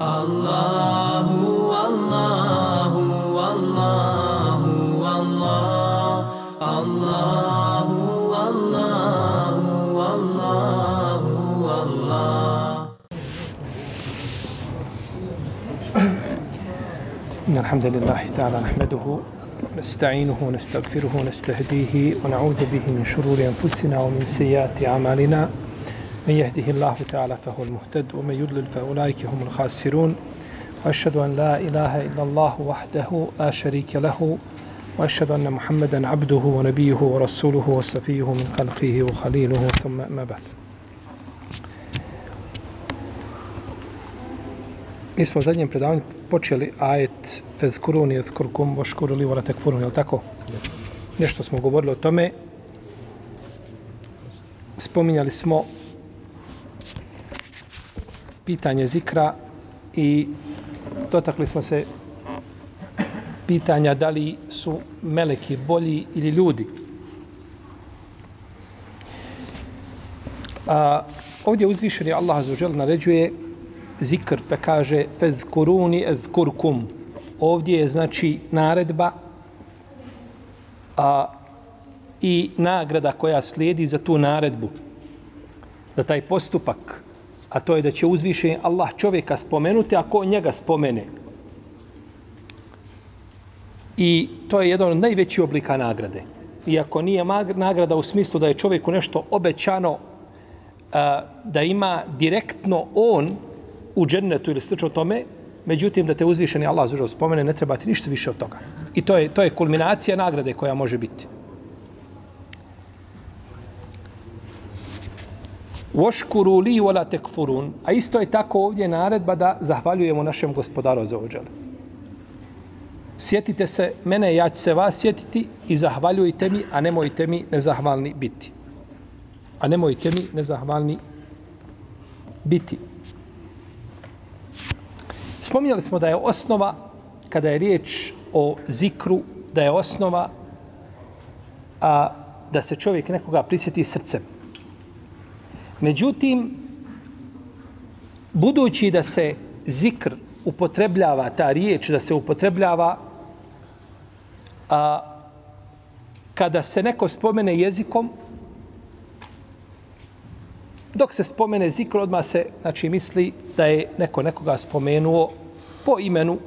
الله والله والله والله الله والله والله والله إن الحمد لله تعالى نحمده ونستعينه ونستغفره ونستهديه ونعوذ به من شرور أنفسنا ومن سيئات أعمالنا من يهده الله تعالى فهو المهتد ومن يضلل فأولئك هم الخاسرون وأشهد أن لا إله إلا الله وحده لا شريك له وأشهد أن محمدا عبده ونبيه ورسوله وصفيه من خلقه وخليله ثم أما بعد Mi smo u zadnjem predavanju počeli ajet Fezkuruni, Fezkurkum, Voškuruli, Voratekfuruni, je li tako? Nešto smo govorili o tome. Spominjali smo pitanje zikra i dotakli smo se pitanja da li su meleki bolji ili ljudi. A, ovdje uzvišeni Allah azuđel naređuje zikr, pa kaže fezkuruni ezkurkum. Ovdje je znači naredba a, i nagrada koja slijedi za tu naredbu. Za taj postupak a to je da će uzvišeni Allah čovjeka spomenuti ako on njega spomene. I to je jedan od najvećih oblika nagrade. Iako nije nagrada u smislu da je čovjeku nešto obećano a, da ima direktno on u džennetu ili slično tome, međutim da te uzvišeni Allah zužao spomene, ne treba ti ništa više od toga. I to je, to je kulminacija nagrade koja može biti. Voškuru li vola tekfurun. A isto je tako ovdje naredba da zahvaljujemo našem gospodaru za ođele. Sjetite se mene, ja ću se vas sjetiti i zahvaljujte mi, a nemojte mi nezahvalni biti. A nemojte mi nezahvalni biti. Spominjali smo da je osnova, kada je riječ o zikru, da je osnova a, da se čovjek nekoga prisjeti srcem. Međutim, budući da se zikr upotrebljava, ta riječ da se upotrebljava, a, kada se neko spomene jezikom, dok se spomene zikr, odmah se znači, misli da je neko nekoga spomenuo po imenu,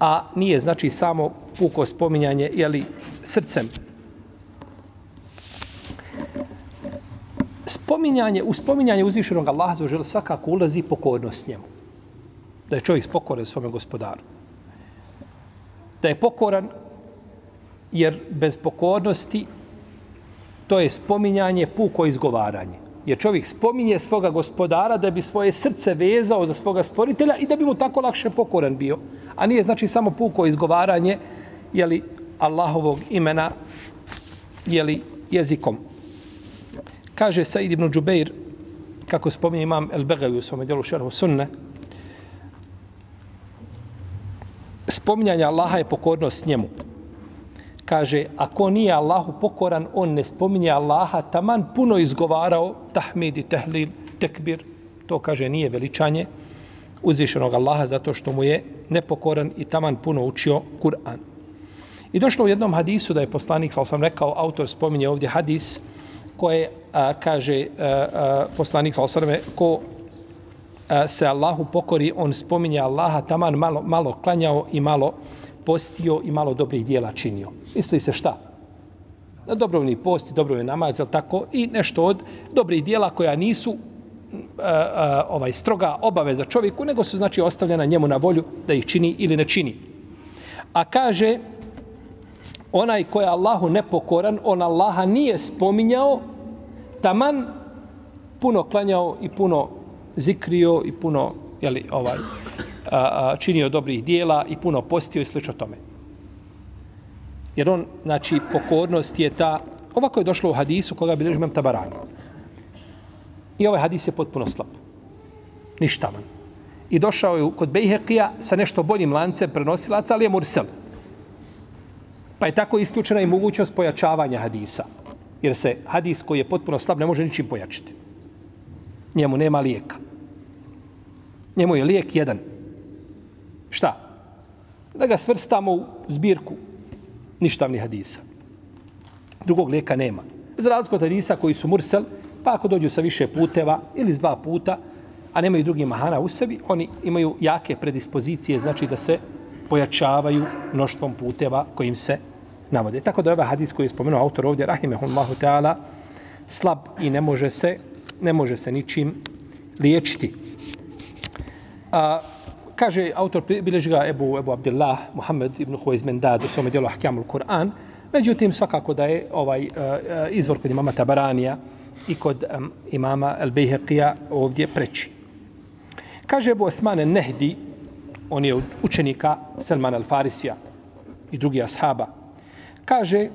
a nije znači samo puko spominjanje jeli, srcem. Spominjanje, u spominjanje uzvišenog Allaha za žele svakako ulazi pokornost njemu. Da je čovjek spokoran svome gospodaru. Da je pokoran jer bez pokornosti to je spominjanje puko izgovaranje. Jer čovjek spominje svoga gospodara da bi svoje srce vezao za svoga stvoritelja i da bi mu tako lakše pokoran bio. A nije znači samo puko izgovaranje jeli, Allahovog imena jeli, jezikom. Kaže Said ibn Džubeir, kako spominje imam El Begavi u svome djelu šerhu sunne, spominjanje Allaha je pokornost njemu. Kaže, ako nije Allahu pokoran, on ne spominje Allaha, taman puno izgovarao, tahmid i tehlil, tekbir, to kaže nije veličanje uzvišenog Allaha zato što mu je nepokoran i taman puno učio Kur'an. I došlo u jednom hadisu da je poslanik, sal sam rekao, autor spominje ovdje hadis, koje a, kaže a, a, poslanik sa osrme, ko a, se Allahu pokori, on spominje Allaha taman malo, malo klanjao i malo postio i malo dobrih dijela činio. Misli se šta? Na dobrovni post i dobrovni namaz, je tako? I nešto od dobrih dijela koja nisu a, a, ovaj stroga obaveza čovjeku, nego su znači ostavljena njemu na volju da ih čini ili ne čini. A kaže, onaj ko je Allahu nepokoran, on Allaha nije spominjao, taman puno klanjao i puno zikrio i puno jeli, ovaj, a, a, činio dobrih dijela i puno postio i slično tome. Jer on, znači, pokornost je ta, ovako je došlo u hadisu koga bi imam tabarani. I ovaj hadis je potpuno slab. Ništa man. I došao je kod Bejhekija sa nešto boljim lancem prenosilaca, ali je mursel. Pa je tako isključena i mogućnost pojačavanja hadisa. Jer se hadis koji je potpuno slab ne može ničim pojačiti. Njemu nema lijeka. Njemu je lijek jedan. Šta? Da ga svrstamo u zbirku ništavnih hadisa. Drugog lijeka nema. Za razliku od hadisa koji su mursel, pa ako dođu sa više puteva ili s dva puta, a nemaju drugi mahana u sebi, oni imaju jake predispozicije, znači da se pojačavaju mnoštvom puteva kojim se navode. Tako da je ovaj hadis koji je spomenuo autor ovdje, rahimehullahu ta'ala, slab i ne može se, ne može se ničim liječiti. A, kaže autor, bileži ga Ebu, Ebu Abdillah, Muhammed ibn Huizmendad u svome dijelu Ahkamul Kur'an, međutim, svakako da je ovaj uh, izvor kod imama Tabaranija i kod um, imama Al-Bejheqija ovdje preći. Kaže Ebu Osmane Nehdi, on je učenika Selman al Farisija i drugi ashaba, kaže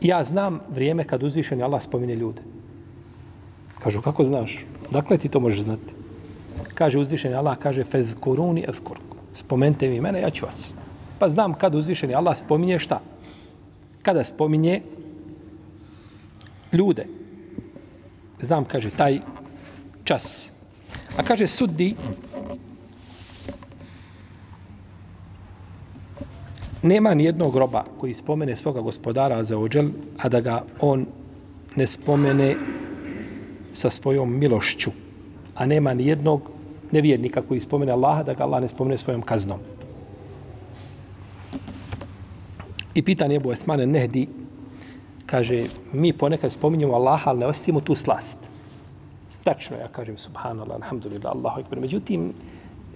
ja znam vrijeme kad uzvišeni Allah spomine ljude. Kažu, kako znaš? Dakle ti to možeš znati? Kaže uzvišeni Allah, kaže fez koruni Spomente mi mene, ja ću vas. Pa znam kad uzvišeni Allah spominje šta? Kada spominje ljude. Znam, kaže, taj čas. A kaže suddi, nema ni jednog groba koji spomene svoga gospodara za ođel, a da ga on ne spomene sa svojom milošću. A nema ni jednog nevjernika koji spomene Allaha da ga Allah ne spomene svojom kaznom. I pitan je Esmane Nehdi, kaže, mi ponekad spominjemo Allaha, ali ne ostavimo tu slast. Tačno, ja kažem, subhanallah, alhamdulillah, Allahu ekber. Međutim,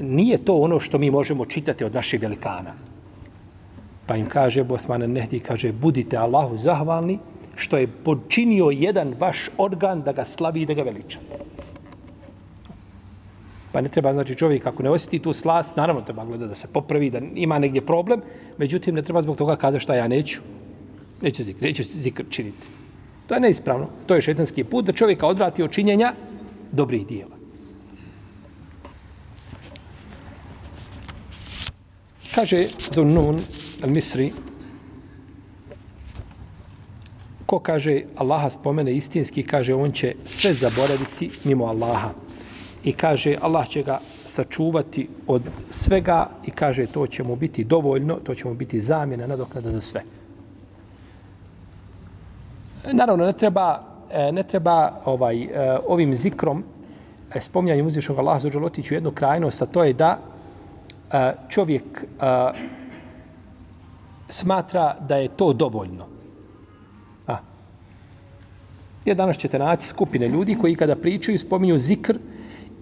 nije to ono što mi možemo čitati od naših velikana. Pa im kaže Bosman Nehdi, kaže, budite Allahu zahvalni što je počinio jedan vaš organ da ga slavi i da ga veliča. Pa ne treba, znači, čovjek ako ne osjeti tu slast, naravno treba gleda da se popravi, da ima negdje problem, međutim, ne treba zbog toga kaza šta ja neću. Neću zikr, neću zikr činiti. To je neispravno. To je šetanski put da čovjeka odvrati od činjenja dobrih dijela. Kaže Zunnun al-Misri, ko kaže Allaha spomene istinski, kaže on će sve zaboraviti mimo Allaha. I kaže Allah će ga sačuvati od svega i kaže to će mu biti dovoljno, to će mu biti zamjena nadoknada za sve. Naravno, ne treba, e, ne treba ovaj, e, ovim zikrom e, spominjanjem uzvišnog Allaha za otići u jednu krajnost, a to je da čovjek smatra da je to dovoljno. A. Jer danas ćete naći skupine ljudi koji kada pričaju spominju zikr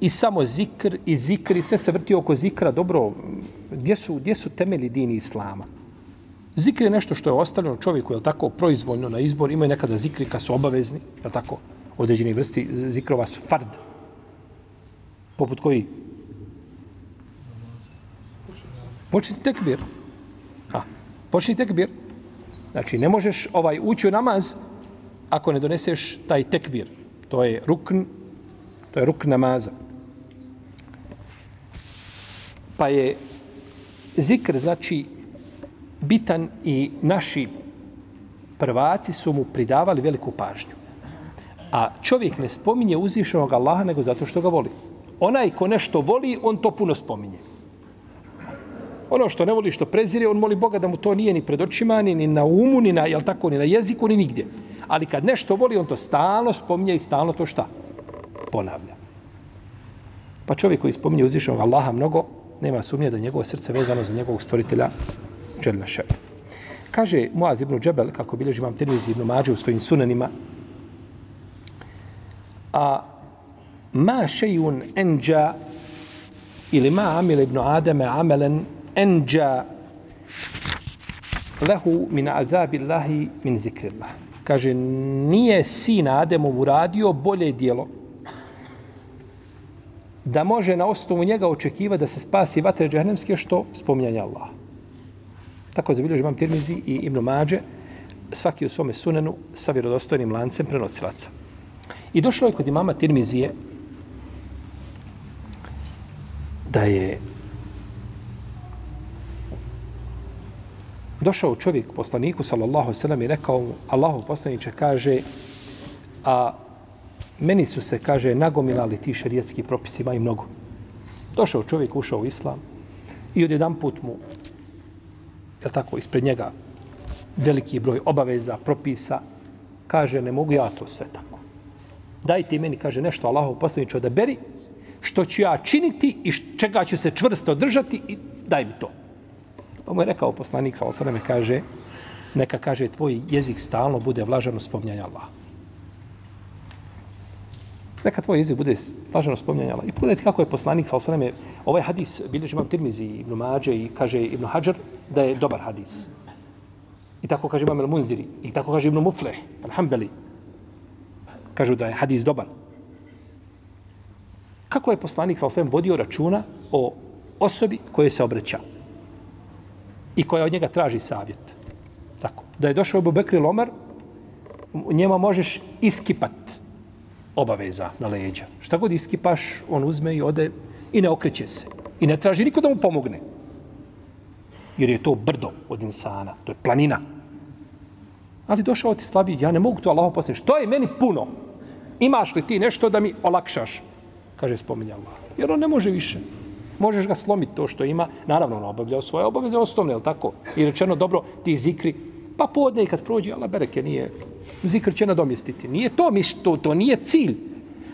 i samo zikr i zikr i sve se vrti oko zikra. Dobro, gdje su, gdje su temeli dini islama? Zikr je nešto što je ostavljeno čovjeku, je tako, proizvoljno na izbor. Imaju nekada zikri kad su obavezni, je tako, određeni vrsti zikrova su fard. Poput koji? Početi tekbir. A, počni tekbir. Znači, ne možeš ovaj ući u namaz ako ne doneseš taj tekbir. To je rukn, to je rukn namaza. Pa je zikr, znači, bitan i naši prvaci su mu pridavali veliku pažnju. A čovjek ne spominje uzvišenog Allaha nego zato što ga voli. Onaj ko nešto voli, on to puno spominje. Ono što ne voli, što prezire, on moli Boga da mu to nije ni pred očima, ni, ni na umu, ni na, jel tako, ni na jeziku, ni nigdje. Ali kad nešto voli, on to stalno spominje i stalno to šta? Ponavlja. Pa čovjek koji spominje uzvišenog Allaha mnogo, nema sumnje da njegovo srce vezano za njegovog stvoritelja Đelle Šebe. Kaže Muaz ibn Džebel, kako bilježi imam Tirmizi ibn Mađe u svojim sunanima, a ma šejun enđa ili ma amil ibn Ademe amelen enđa lehu min azabillahi min zikrillah. Kaže, nije sin Ademov uradio bolje dijelo da može na osnovu njega očekiva da se spasi vatre džahnemske što spominjanje Allaha. Tako zabilježi imam Tirmizi i Ibn Mađe, svaki u svome sunenu sa vjerodostojnim lancem prenosilaca. I došlo je kod imama Tirmizije da je došao čovjek poslaniku sallallahu sallam i rekao mu Allahu poslaniče kaže a meni su se, kaže, nagomilali ti šerijetski propisi, ima i mnogo. Došao čovjek, ušao u islam i odjedan put mu, je tako, ispred njega veliki broj obaveza, propisa, kaže, ne mogu ja to sve tako. Dajte meni, kaže, nešto Allahov poslanić odaberi, što ću ja činiti i čega ću se čvrsto držati i daj mi to. Pa mu je rekao poslanik, sa osreme, kaže, neka kaže, tvoj jezik stalno bude vlažano spomnjanja Allaha. Neka tvoj jezik bude vlažano spomnjanja Allaha. I pogledajte kako je poslanik, sa osreme, ovaj hadis, bilježi imam Tirmizi, Ibn Mađe i kaže Ibn Hajar, da je dobar hadis. I tako kaže imam Al-Munziri. I tako kaže Ibn Mufleh, Al-Hambeli. Kažu da je hadis dobar. Kako je poslanik sa osvijem vodio računa o osobi koje se obraća i koja od njega traži savjet. Tako. Da je došao Abu Bekri Lomar, njema možeš iskipat obaveza na leđa. Šta god iskipaš, on uzme i ode i ne okreće se. I ne traži niko da mu pomogne. Jer je to brdo od insana. To je planina. Ali došao ti slabi, Ja ne mogu to Allaho posljediti. Što je meni puno? Imaš li ti nešto da mi olakšaš? kaže spominja Allah. Jer on ne može više. Možeš ga slomiti to što ima. Naravno, on obavljao svoje obaveze osnovne, je tako? I rečeno, dobro, ti zikri, pa podne kad prođe, Allah bereke nije, zikr će nadomjestiti. Nije to, mi to, to nije cilj.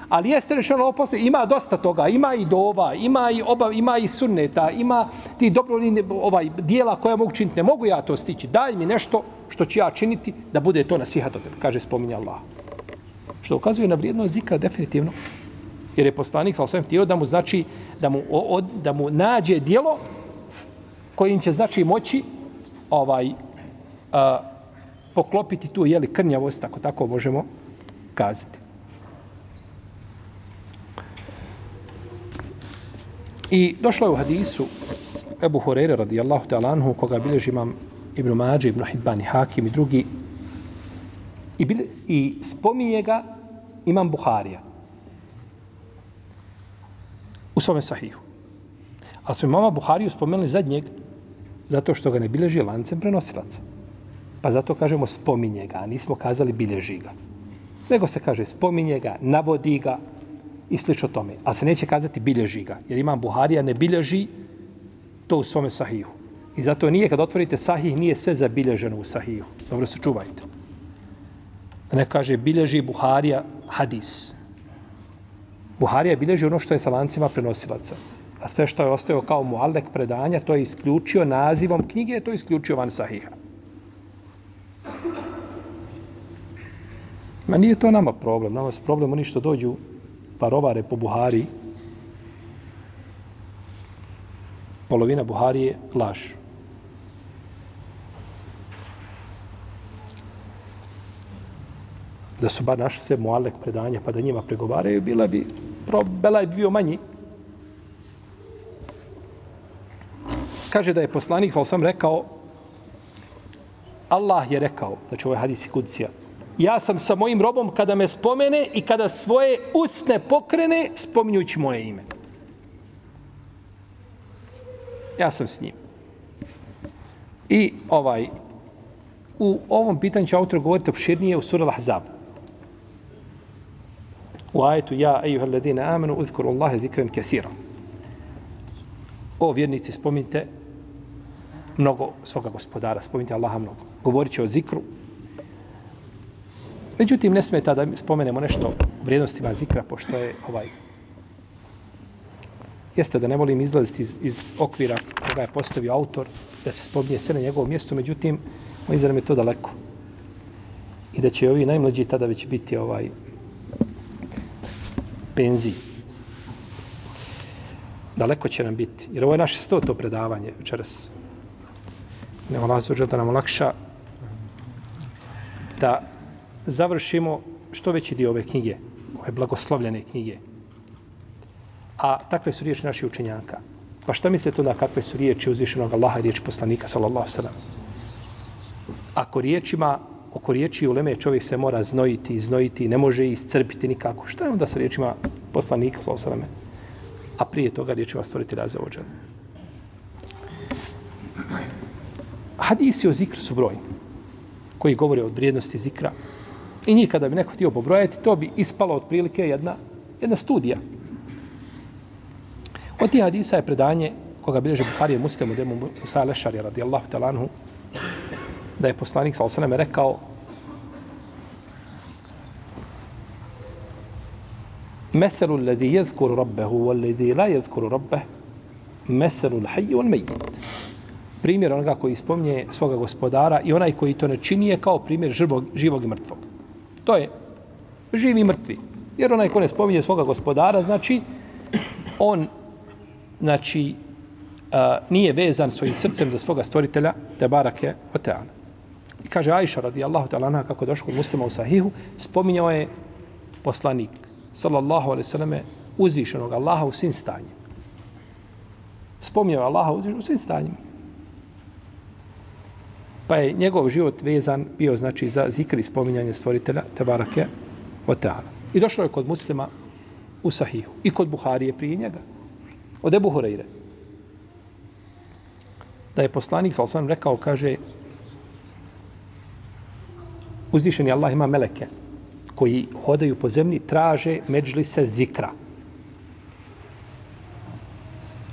Ali jeste rečeno ovo ima dosta toga, ima i dova, ima i obav, ima i sunneta, ima ti dobro ovaj dijela koja mogu činiti, ne mogu ja to stići. Daj mi nešto što ću ja činiti da bude to nasihat od tebe, kaže spominja Allah. Što ukazuje na vrijednost zikra definitivno. Jer je poslanik sa osvijem htio da mu znači da mu, od, da mu nađe dijelo kojim će znači moći ovaj a, poklopiti tu jeli krnjavost, tako tako možemo kazati. I došlo je u hadisu Ebu Horeire radijallahu ta'ala anhu, koga bilježi imam Ibn Mađe, Ibn Hidban i Hakim i drugi. I, bile, I spominje ga imam Buharija u svome sahihu. Ali smo imama Buhariju spomenuli zadnjeg zato što ga ne bilježi lancem prenosilaca. Pa zato kažemo spominje ga, a nismo kazali bilježi ga. Nego se kaže spominje ga, navodi ga i slično tome. Ali se neće kazati bilježi ga, jer imam Buharija ne bilježi to u svome sahihu. I zato nije, kad otvorite sahih, nije sve zabilježeno u sahihu. Dobro se čuvajte. Ne kaže bilježi Buharija hadis. Buharija bilježi ono što je sa lancima prenosilaca. A sve što je ostao kao muallek predanja, to je isključio nazivom knjige, to je isključio van sahiha. Ma nije to nama problem. Nama je problem oni što dođu parovare po Buhari. Polovina Buhari je laž. da su bar našli sve mualek predanja pa da njima pregovaraju, bila bi, belaj bio manji. Kaže da je poslanik, sal sam rekao, Allah je rekao, znači ovo je hadisi kucija, ja sam sa mojim robom kada me spomene i kada svoje usne pokrene, spominjući moje ime. Ja sam s njim. I ovaj, u ovom pitanju će autor govoriti opširnije u sura Lahzabu u ajetu ja ejuha alladine amenu uzkuru Allahe zikren kesira. O vjernici, spominjte mnogo svoga gospodara, spominjte Allaha mnogo. Govorit će o zikru. Međutim, ne smeta da spomenemo nešto o vrijednostima zikra, pošto je ovaj jeste da ne volim izlaziti iz, iz okvira koga je postavio autor, da se spominje sve na njegovom mjestu, međutim, moj izra je to daleko. I da će ovi najmlađi tada već biti ovaj penziji. Daleko će nam biti. Jer ovo je naše sto to predavanje večeras. Ne Allah da nam lakša da završimo što veći dio ove knjige, ove blagoslovljene knjige. A takve su riječi naših učenjaka. Pa šta mislite da kakve su riječi uzvišenog Allaha i riječi poslanika, sallallahu sallam? Ako riječima oko riječi uleme čovjek se mora znojiti, znojiti, ne može iscrpiti nikako. Šta je onda sa riječima poslanika, sa osrame? A prije toga riječima stvoriti raze ođe. Hadisi o zikru su brojni, koji govore o vrijednosti zikra I njih kada bi neko htio pobrojati, to bi ispalo otprilike jedna, jedna studija. Od tih hadisa je predanje koga bilježe Buharije muslimu demu Musa Lešari radijallahu talanhu da je poslanik sa osaname rekao Methelu ladi jezkuru rabbehu wal ladi la jezkuru rabbeh Methelu l'hajju wal mejit Primjer onoga koji spominje svoga gospodara i onaj koji to ne čini je kao primjer živog, živog i mrtvog. To je živi i mrtvi. Jer onaj ko ne spominje svoga gospodara, znači on znači a, nije vezan svojim srcem za svoga stvoritelja, te barake oteana. I kaže Ajša radijallahu ta'ala kako je kod muslima u sahihu, spominjao je poslanik, sallallahu alaihi sallame, uzvišenog Allaha u svim stanjima. Spominjao je Allaha uzvišenog u svim stanjima. Pa je njegov život vezan bio znači za zikr i spominjanje stvoritelja Tebarake oteana. I došlo je kod muslima u sahihu. I kod Buharije prije njega. Od Ebu Hureyre da je poslanik sa sam rekao, kaže, uzvišeni Allah ima meleke koji hodaju po zemlji, traže međli se zikra.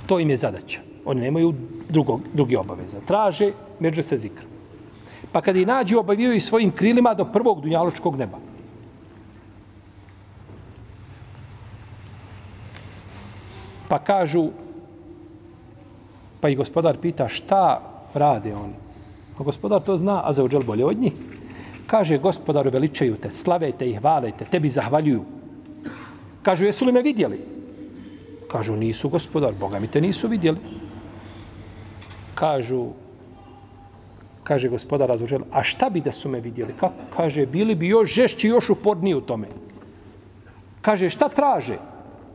To im je zadaća. Oni nemaju drugog, drugi obaveza. Traže međli se zikra. Pa kada i nađu, obavijaju svojim krilima do prvog dunjaločkog neba. Pa kažu, Pa i gospodar pita šta rade oni. A gospodar to zna, a za uđel bolje od njih. Kaže, gospodaru, veličaju te, slavete i hvalete, tebi zahvaljuju. Kažu, jesu li me vidjeli? Kažu, nisu gospodar, Boga mi te nisu vidjeli. Kažu, kaže gospodar razvožel, a šta bi da su me vidjeli? Ka, kaže, bili bi još žešći, još uporniji u tome. Kaže, šta traže?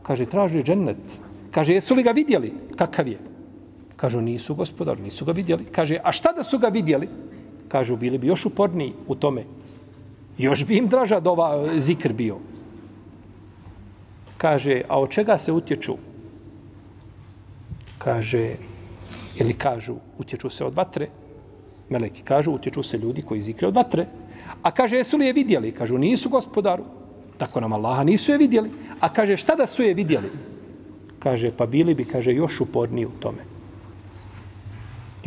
Kaže, traže džennet. Kaže, jesu li ga vidjeli? Kakav je? Kažu, nisu gospodar, nisu ga vidjeli. Kaže, a šta da su ga vidjeli? Kažu, bili bi još uporniji u tome. Još bi im draža dova e, zikr bio. Kaže, a od čega se utječu? Kaže, ili kažu, utječu se od vatre. Meleki kažu, utječu se ljudi koji zikre od vatre. A kaže, jesu li je vidjeli? Kažu, nisu gospodaru. Tako nam Allaha nisu je vidjeli. A kaže, šta da su je vidjeli? Kaže, pa bili bi, kaže, još uporniji u tome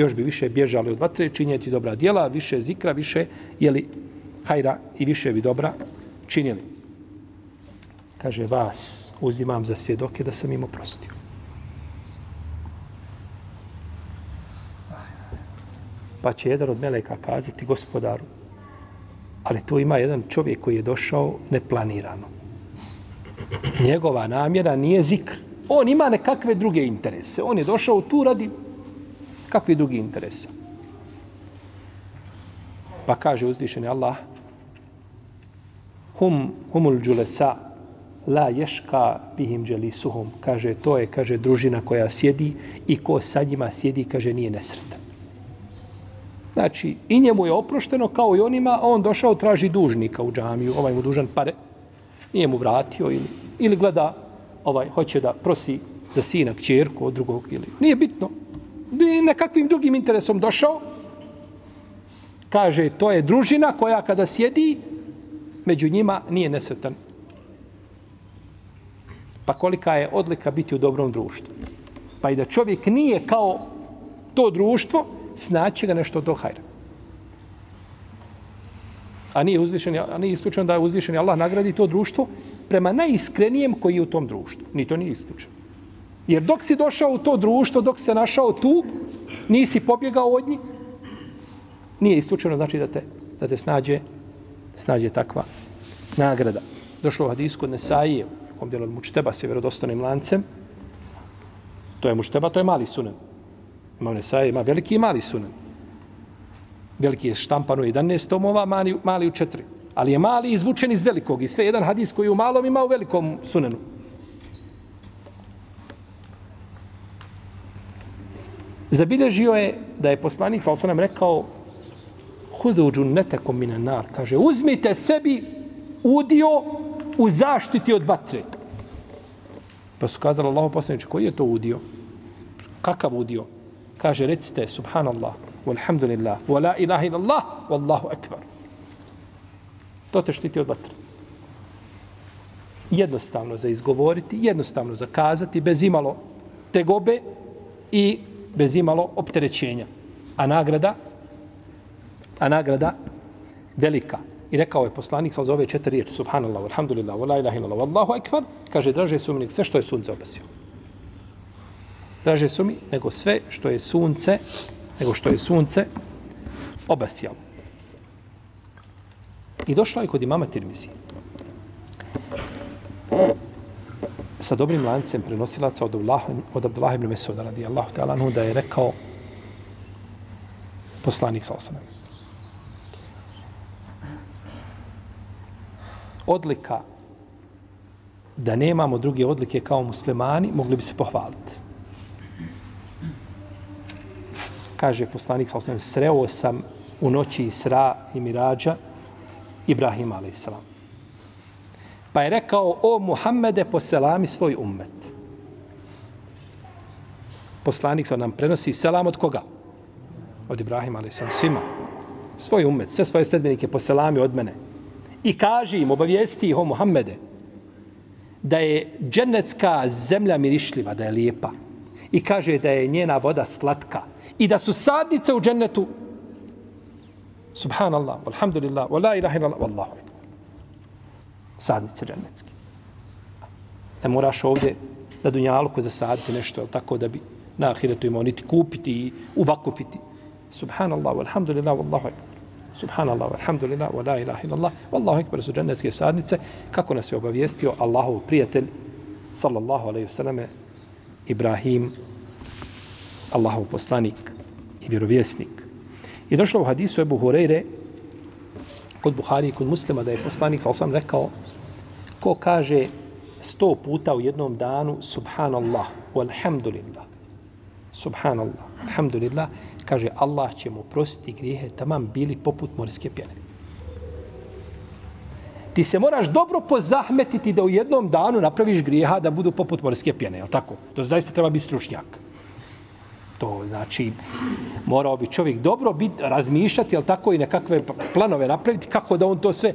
još bi više bježali od vatre, činjeti dobra djela, više zikra, više jeli hajra i više bi dobra činili. Kaže, vas uzimam za svjedoke da sam im oprostio. Pa će jedan od meleka kazati gospodaru, ali tu ima jedan čovjek koji je došao neplanirano. Njegova namjera nije zikr. On ima nekakve druge interese. On je došao tu radi kakvi drugi interesa. Pa kaže uzvišeni Allah, hum humul džulesa la ješka bihim dželisuhum. Kaže, to je, kaže, družina koja sjedi i ko sa njima sjedi, kaže, nije nesretan. Znači, i njemu je oprošteno kao i onima, a on došao, traži dužnika u džamiju, ovaj mu dužan pare, nije mu vratio ili, ili gleda, ovaj, hoće da prosi za sina, kćerku od drugog ili, nije bitno, nekakvim drugim interesom došao. Kaže, to je družina koja kada sjedi, među njima nije nesretan. Pa kolika je odlika biti u dobrom društvu. Pa i da čovjek nije kao to društvo, snaće ga nešto do hajra. A nije, uzvišen, a nije isključeno da je uzvišen Allah nagradi to društvo prema najiskrenijem koji je u tom društvu. Ni to nije isključeno. Jer dok si došao u to društvo, dok se našao tu, nisi pobjegao od njih, nije istučeno, znači da te, da te snađe, snađe takva nagrada. Došlo u hadisku od Nesaije, u kom od Mučteba se vjerodostanim lancem, to je Mučteba, to je mali sunan. Ima Nesaije, ima veliki i mali sunan. Veliki je štampan u 11 tomova, mali, mali u 4. Ali je mali izvučen iz velikog. I sve jedan hadis koji je u malom ima u velikom sunenu. Zabilježio je da je poslanik sa osanem rekao hudu džunetekom mine nar. Kaže, uzmite sebi udio u zaštiti od vatre. Pa su kazali Allahu poslaniče, koji je to udio? Kakav udio? Kaže, recite, subhanallah, walhamdulillah, wa la ilaha illallah, wallahu akbar. To te štiti od vatre. Jednostavno za izgovoriti, jednostavno za kazati, bez imalo tegobe i bez imalo opterećenja. A nagrada, a nagrada velika. I rekao je poslanik sa ove četiri riječi, subhanallah, alhamdulillah, wa la ilaha illallah, wallahu akbar, kaže, draže su mi sve što je sunce obasio. Draže su mi nego sve što je sunce, nego što je sunce obasjalo. I došla je kod imama Tirmizi. Sa dobrim lancem prenosilaca od Abdullah, od Abdullah ibn Mesuda radijallahu ta'ala anhu da je rekao poslanik sa osanem. Odlika da nemamo druge odlike kao muslimani, mogli bi se pohvaliti. Kaže poslanik sa osanem, sreo sam u noći Isra i Mirađa, Ibrahim a.s. Pa je rekao, o Muhammede, poselami svoj ummet. Poslanik sa nam prenosi selam od koga? Od Ibrahima a.s. Svima. Svoj ummet, sve svoje sledbenike poselami od mene. I kaži im, obavijesti ih o Muhammede, da je dženecka zemlja mirišljiva, da je lijepa. I kaže da je njena voda slatka. I da su sadnice u džennetu Subhanallah, alhamdulillah, wa la ilaha illallah, wallahu akbar. Sadnice džennetske. Ne moraš ovdje na dunjalku zasaditi nešto, tako da bi na ahiretu imao niti kupiti i uvakufiti. Subhanallah, alhamdulillah, wallahu akbar. Subhanallah, alhamdulillah, wa la ilaha illallah, wallahu akbar su džennetske sadnice, kako nas je obavijestio Allahov prijatelj, sallallahu alaihi vseleme, Ibrahim, Allahov poslanik i vjerovjesnik. I došlo u hadisu Ebu Hureyre kod Buhari i kod muslima da je poslanik sal sam rekao ko kaže sto puta u jednom danu subhanallah walhamdulillah. Subhanallah alhamdulillah kaže Allah će mu prostiti grijehe tamam bili poput morske pjene. Ti se moraš dobro pozahmetiti da u jednom danu napraviš grijeha da budu poput morske pjene, je tako? To zaista treba biti stručnjak to. Znači, morao bi čovjek dobro bit, razmišljati, ali tako i nekakve planove napraviti, kako da on to sve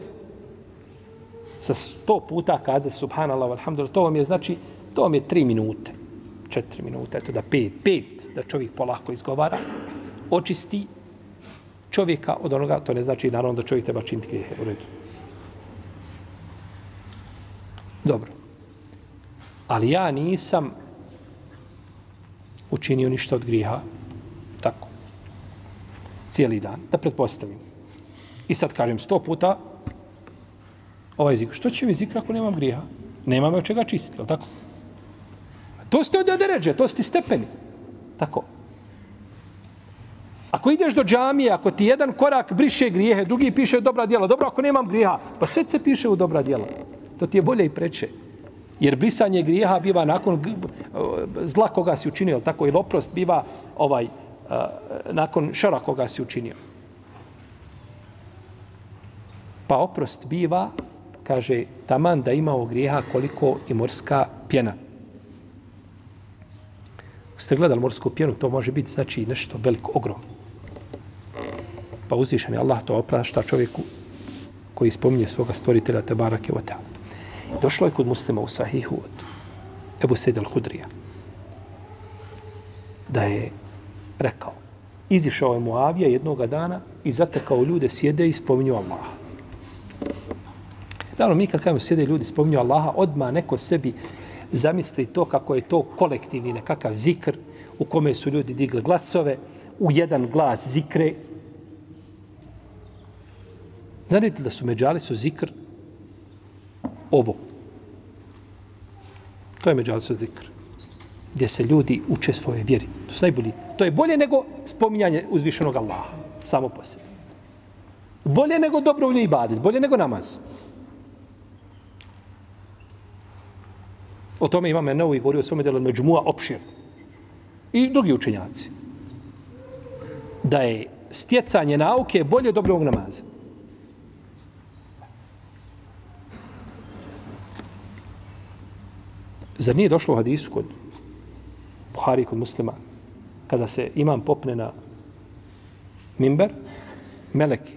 sa sto puta kaze subhanallah, alhamdulillah, to vam je, znači, to vam je tri minute, četiri minute, eto da pet, pet, da čovjek polako izgovara, očisti čovjeka od onoga, to ne znači naravno da čovjek treba činiti grijehe, u redu. Dobro. Ali ja nisam učinio ništa od griha. Tako. Cijeli dan. Da pretpostavim. I sad kažem sto puta ovaj zikr. Što će mi zikr ako nemam griha? Nemam od čega čistiti, tako? To ste od deređe, to ste stepeni. Tako. Ako ideš do džamije, ako ti jedan korak briše grijehe, drugi piše dobra djela, dobro ako nemam grijeha, pa sve se piše u dobra djela. To ti je bolje i preče. Jer brisanje grijeha biva nakon zla koga si učinio, tako i oprost biva ovaj e, nakon šara koga si učinio. Pa oprost biva, kaže, taman da imao grijeha koliko i morska pjena. Ste gledali morsku pjenu, to može biti znači nešto veliko, ogromno. Pa uzvišen je Allah to oprašta čovjeku koji spominje svoga stvoritelja Tebarake Oteala. Došlo je kod muslima u sahihu od Ebu Sejda al-Hudrija da je rekao izišao je Muavija jednog dana i zatekao ljude sjede i spominju Allaha. Naravno, mi kad kažemo sjede ljudi spominju Allaha, odma neko sebi zamisli to kako je to kolektivni nekakav zikr u kome su ljudi digli glasove, u jedan glas zikre. Znate da su međali su zikr ovo. To je međalisa zikr. Gdje se ljudi uče svoje vjeri. To su najbolji. To je bolje nego spominjanje uzvišenog Allaha. Samo po sebi. Bolje nego dobro ulje i badit. Bolje nego namaz. O tome imam Enovu i govorio o svome delu Međumua opšir. I drugi učenjaci. Da je stjecanje nauke bolje dobrog namaza. Zar nije došlo u hadisu kod Buhari kod muslima, kada se imam popne na mimber, meleki,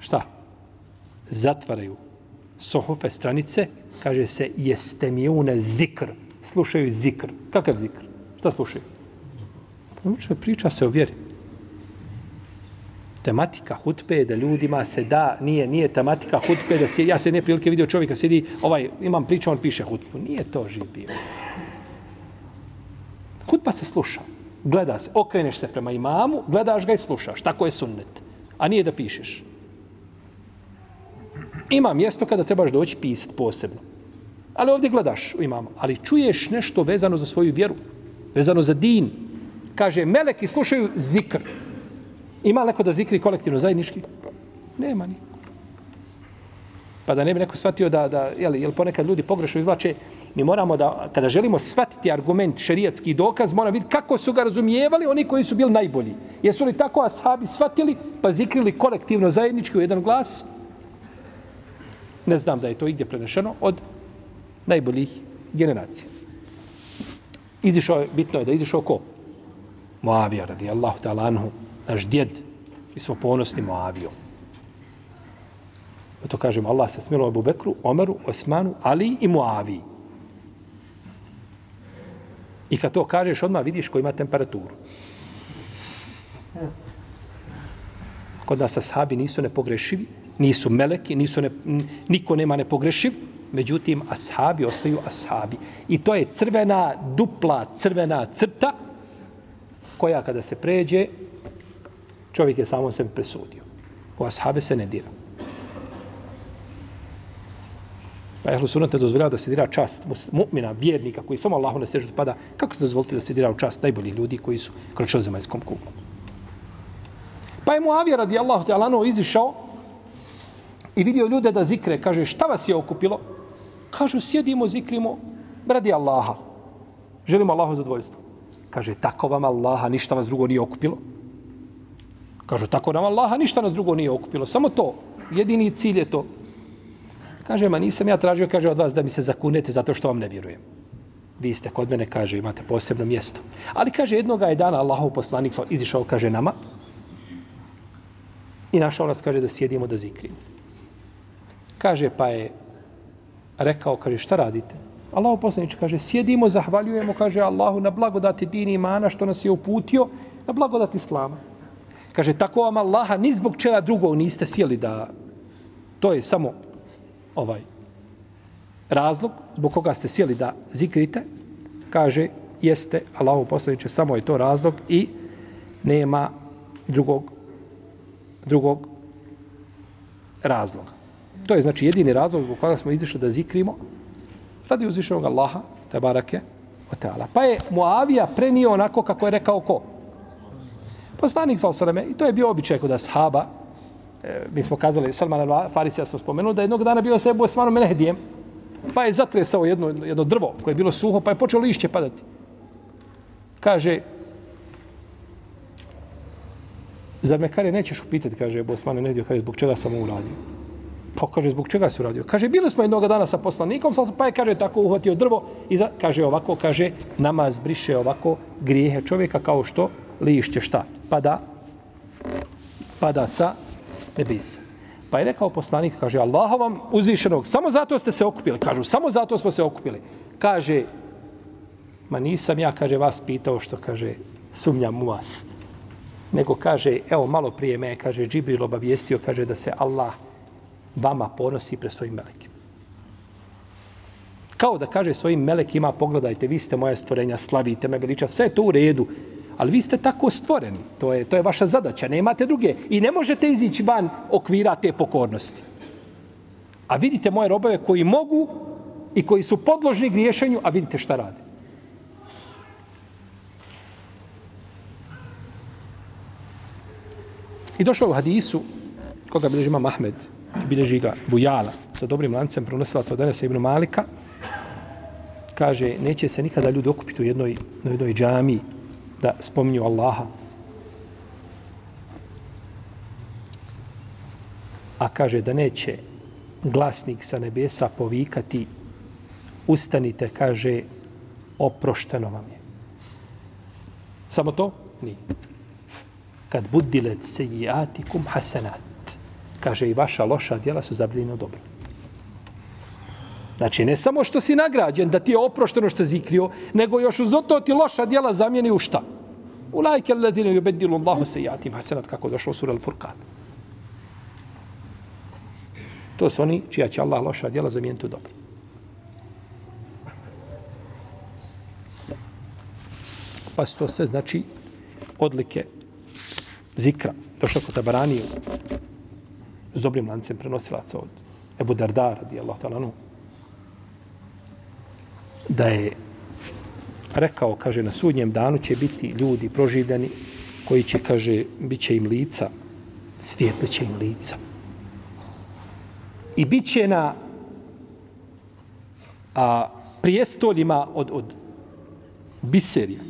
šta? zatvaraju sohufe, stranice, kaže se jeste mi une zikr. Slušaju zikr. Kakav zikr? Šta slušaju? Pa priča se o vjeri. Tematika hutbe da ljudima se da, nije, nije tematika hutbe da se, ja se ne prilike vidio čovjeka, sjedi, ovaj, imam priču, on piše hutbu. Nije to živ bio. Hutba se sluša. Gleda se, okreneš se prema imamu, gledaš ga i slušaš. Tako je sunnet. A nije da pišeš. Ima mjesto kada trebaš doći pisati posebno. Ali ovdje gledaš u imamu. Ali čuješ nešto vezano za svoju vjeru. Vezano za din. Kaže, meleki slušaju zikr. Ima neko da zikri kolektivno zajednički? Nema niko. Pa da ne bi neko shvatio da, da jel, jel ponekad ljudi pogrešno izvlače, mi moramo da, kada želimo shvatiti argument, šerijatski dokaz, mora vidjeti kako su ga razumijevali oni koji su bili najbolji. Jesu li tako ashabi shvatili, pa zikrili kolektivno zajednički u jedan glas? Ne znam da je to igdje prenešeno od najboljih generacija. Izišao je, bitno je da izišao ko? Muavija radijallahu ta'ala anhu, naš djed. Mi smo ponosni Moavijom. Zato pa kažemo, Allah se smilo Abu Bekru, Omeru, Osmanu, Ali i Moaviji. I kad to kažeš, odmah vidiš ko ima temperaturu. Kod nas ashabi nisu nepogrešivi, nisu meleki, nisu ne, niko nema nepogrešiv, međutim, ashabi ostaju ashabi. I to je crvena, dupla, crvena crta, koja kada se pređe, čovjek je samo se presudio. U ashabe se ne dira. Pa ehlu sunat ne dozvoljava da se dira čast mu'mina, vjernika, koji samo Allahu ne sežu pada. Kako se dozvoliti da se dira u čast najboljih ljudi koji su kročili zemaljskom kuglom? Pa je Muavija radijallahu Allahu izišao i vidio ljude da zikre. Kaže, šta vas je okupilo? Kažu, sjedimo, zikrimo, radi Allaha. Želimo Allahu zadovoljstvo. Kaže, tako vam Allaha, ništa vas drugo nije okupilo. Kažu, tako nam Allaha, ništa nas drugo nije okupilo. Samo to, jedini cilj je to. Kaže, ma nisam ja tražio, kaže, od vas da mi se zakunete zato što vam ne vjerujem. Vi ste kod mene, kaže, imate posebno mjesto. Ali, kaže, jednoga je dana Allahov poslanik izišao, kaže, nama i našao nas, kaže, da sjedimo da zikrimo. Kaže, pa je rekao, kaže, šta radite? Allahov poslanič kaže, sjedimo, zahvaljujemo, kaže Allahu na blagodati dini imana što nas je uputio, na blagodati islama. Kaže, tako vam Allaha, ni zbog čega drugog niste sjeli da to je samo ovaj razlog zbog koga ste sjeli da zikrite, kaže, jeste Allahu poslaniče, samo je to razlog i nema drugog drugog razloga. To je znači jedini razlog zbog koga smo izišli da zikrimo radi uzvišenog Allaha, te barake, o teala. Pa je Muavija prenio onako kako je rekao ko? Poslanik sa osrame, i to je bio običaj kod ashaba, e, mi smo kazali, Salman al-Farisija smo spomenuli, da jednog dana bio sa Ebu Osmanom Menehdijem, pa je zatresao jedno, jedno drvo koje je bilo suho, pa je počelo lišće padati. Kaže, zar me kare nećeš upitati, kaže Ebu Osman Menehdijem, kaže, zbog čega sam uradio? Pa kaže, zbog čega si uradio? Kaže, bili smo jednog dana sa poslanikom, pa je, kaže, tako uhvatio drvo i za, kaže ovako, kaže, namaz briše ovako grijehe čovjeka kao što lišće šta? Pada, pada sa nebisa. Pa je rekao poslanik, kaže, Allah vam uzvišenog, samo zato ste se okupili. Kažu, samo zato smo se okupili. Kaže, ma nisam ja, kaže, vas pitao što, kaže, sumnjam u vas. Nego kaže, evo, malo prije me, kaže, Džibril obavijestio, kaže, da se Allah vama ponosi pre svojim melekima. Kao da kaže svojim melekima, pogledajte, vi ste moja stvorenja, slavite me, veliča, sve je to u redu. Ali vi ste tako stvoreni. To je, to je vaša zadaća. Nemate druge. I ne možete izići van okvira te pokornosti. A vidite moje robove koji mogu i koji su podložni griješenju, a vidite šta rade. I došlo u hadisu, koga bilježi ima Mahmed, bilježi ga Bujala, sa dobrim lancem pronosilaca od Anasa ibn Malika, kaže, neće se nikada ljudi okupiti u jednoj, u jednoj džamiji, da spominju Allaha. A kaže da neće glasnik sa nebesa povikati ustanite, kaže, oprošteno vam je. Samo to? Nije. Kad budilet se kum hasanat. kaže i vaša loša djela su zabljena dobro. Znači, ne samo što si nagrađen da ti je oprošteno što zikrio, nego još uz to ti loša djela zamijeni u šta? Ulajke alladine ledine yubedilu Allahu sejatim hasenat kako došlo u sura Al-Furqan. To su oni čija će Allah loša djela zamijeniti u dobro. Pa su to sve znači odlike zikra. Došlo kod Tabaraniju s dobrim lancem prenosilaca od Ebu Dardar, radi Allah talanu, da je rekao, kaže, na sudnjem danu će biti ljudi proživljeni koji će, kaže, bit će im lica, svijetli će im lica. I bit će na a, prijestoljima od, od biserija.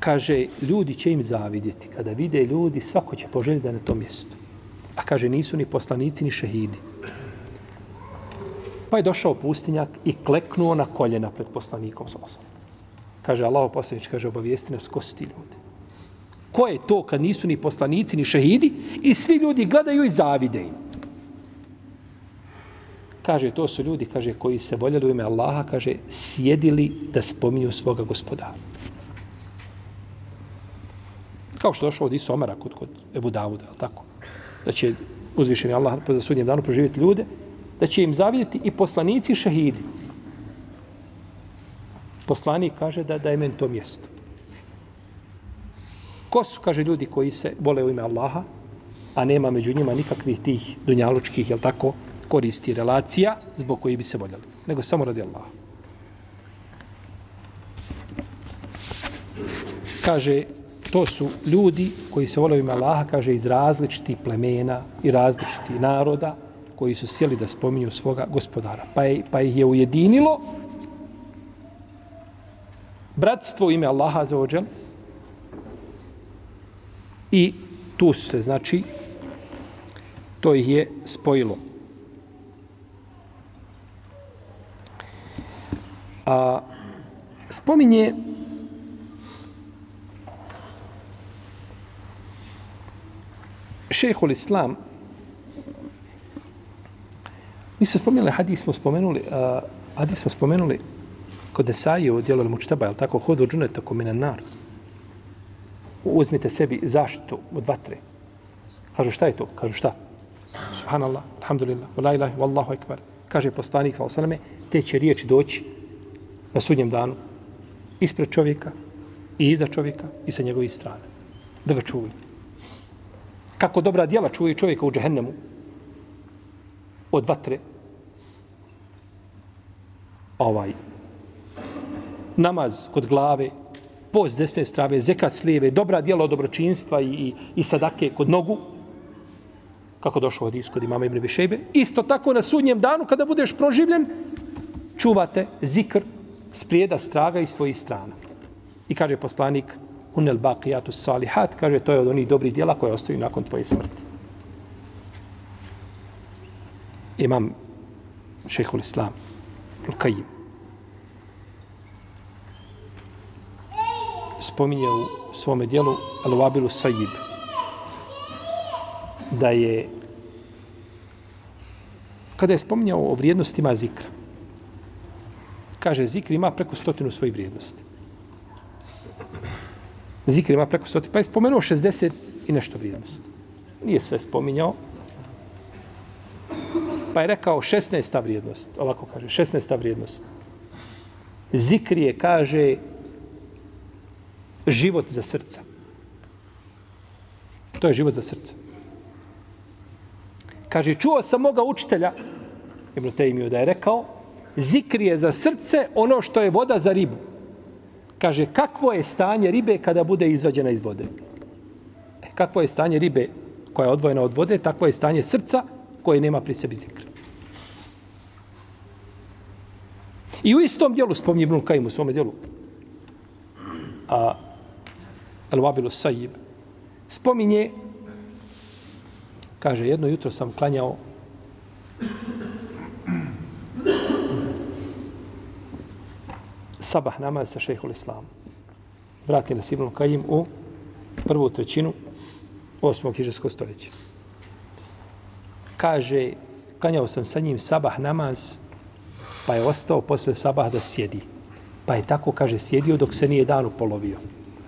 Kaže, ljudi će im zavidjeti. Kada vide ljudi, svako će poželjeti da je na tom mjestu. A kaže, nisu ni poslanici, ni šehidi. Pa je došao pustinjak i kleknuo na koljena pred poslanikom sa. Kaže, Allah poslanič, kaže, obavijesti nas, ko su ti ljudi? Ko je to kad nisu ni poslanici, ni šehidi i svi ljudi gledaju i zavide im? Kaže, to su ljudi, kaže, koji se voljeli u ime Allaha, kaže, sjedili da spominju svoga gospodara. Kao što došlo od Isu Omara kod, kod Ebu Davuda, je tako? Da će uzvišeni Allah za sudnjem danu proživjeti ljude, da će im zavidjeti i poslanici šehidi. Poslanik kaže da, da je meni to mjesto. Ko su, kaže, ljudi koji se vole u ime Allaha, a nema među njima nikakvih tih dunjalučkih, jel tako, koristi relacija zbog koji bi se voljeli, nego samo radi Allaha. Kaže, to su ljudi koji se vole u ime Allaha, kaže, iz različitih plemena i različitih naroda, koji su sjeli da spominju svoga gospodara. Pa, je, pa ih je ujedinilo bratstvo ime Allaha za ođel i tu se, znači, to ih je spojilo. A, spominje šehol Islam Mi smo spomenuli, hadis smo spomenuli, uh, hadis smo spomenuli kod Esaije u dijelu Mučtaba, je tako, hodu džune, tako minan nar. Uzmite sebi zaštitu od vatre. Kažu šta je to? Kažu šta? Subhanallah, alhamdulillah, la ilaha, wallahu ekbar. Kaže poslanik, sallam, te će riječi doći na sudnjem danu ispred čovjeka i iza čovjeka i sa njegove strane. Da ga čuju. Kako dobra djela čuje čovjeka u džehennemu od vatre, ovaj namaz kod glave, post desne strave, zekat s lijeve, dobra djela od dobročinstva i, i, i sadake kod nogu, kako došlo od iskod imama Ibn Bišejbe. Isto tako na sudnjem danu, kada budeš proživljen, čuvate zikr sprijeda straga i svojih strana. I kaže poslanik, unel baqiyatu salihat, kaže, to je od onih dobrih djela koje ostaju nakon tvoje smrti. Imam šehhul islam, Lukajim. Spominje u svome dijelu Al-Wabilu Sajib da je kada je spominjao o vrijednostima zikra kaže zikr ima preko stotinu svojih vrijednosti zikr ima preko stotinu pa je spomenuo 60 i nešto vrijednosti nije sve spominjao pa je rekao 16. vrijednost ovako kaže 16. vrijednost zikr je kaže život za srca. To je život za srce. Kaže, čuo sam moga učitelja, Ibn Tejmiju da je rekao, zikri je za srce ono što je voda za ribu. Kaže, kakvo je stanje ribe kada bude izvađena iz vode? E, kakvo je stanje ribe koja je odvojena od vode, takvo je stanje srca koje nema pri sebi zikra. I u istom dijelu, spomni Ibn Kajim u svome dijelu, a, Al-Wabilu Sajib, spominje, kaže, jedno jutro sam klanjao sabah namaz sa šehhul Islam. Vrati nas Ibn Kajim u prvu trećinu osmog hiđarskog stoljeća. Kaže, klanjao sam sa njim sabah namaz, pa je ostao posle sabah da sjedi. Pa je tako, kaže, sjedio dok se nije dan upolovio.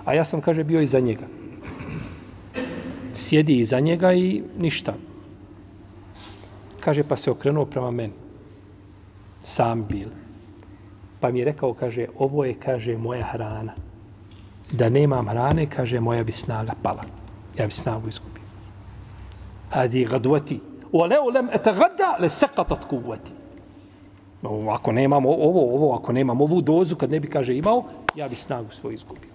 A ja sam, kaže, bio iza njega. Sjedi iza njega i ništa. Kaže, pa se okrenuo prema meni. Sam bil. Pa mi je rekao, kaže, ovo je, kaže, moja hrana. Da nemam hrane, kaže, moja bi snaga pala. Ja bi snagu izgubio. Hadi gadvati. Oleo lem ete gada, le sekatat kuvati. Ako nemam ovo, ovo, ako nemam ovu dozu, kad ne bi, kaže, imao, ja bi snagu svoju izgubio.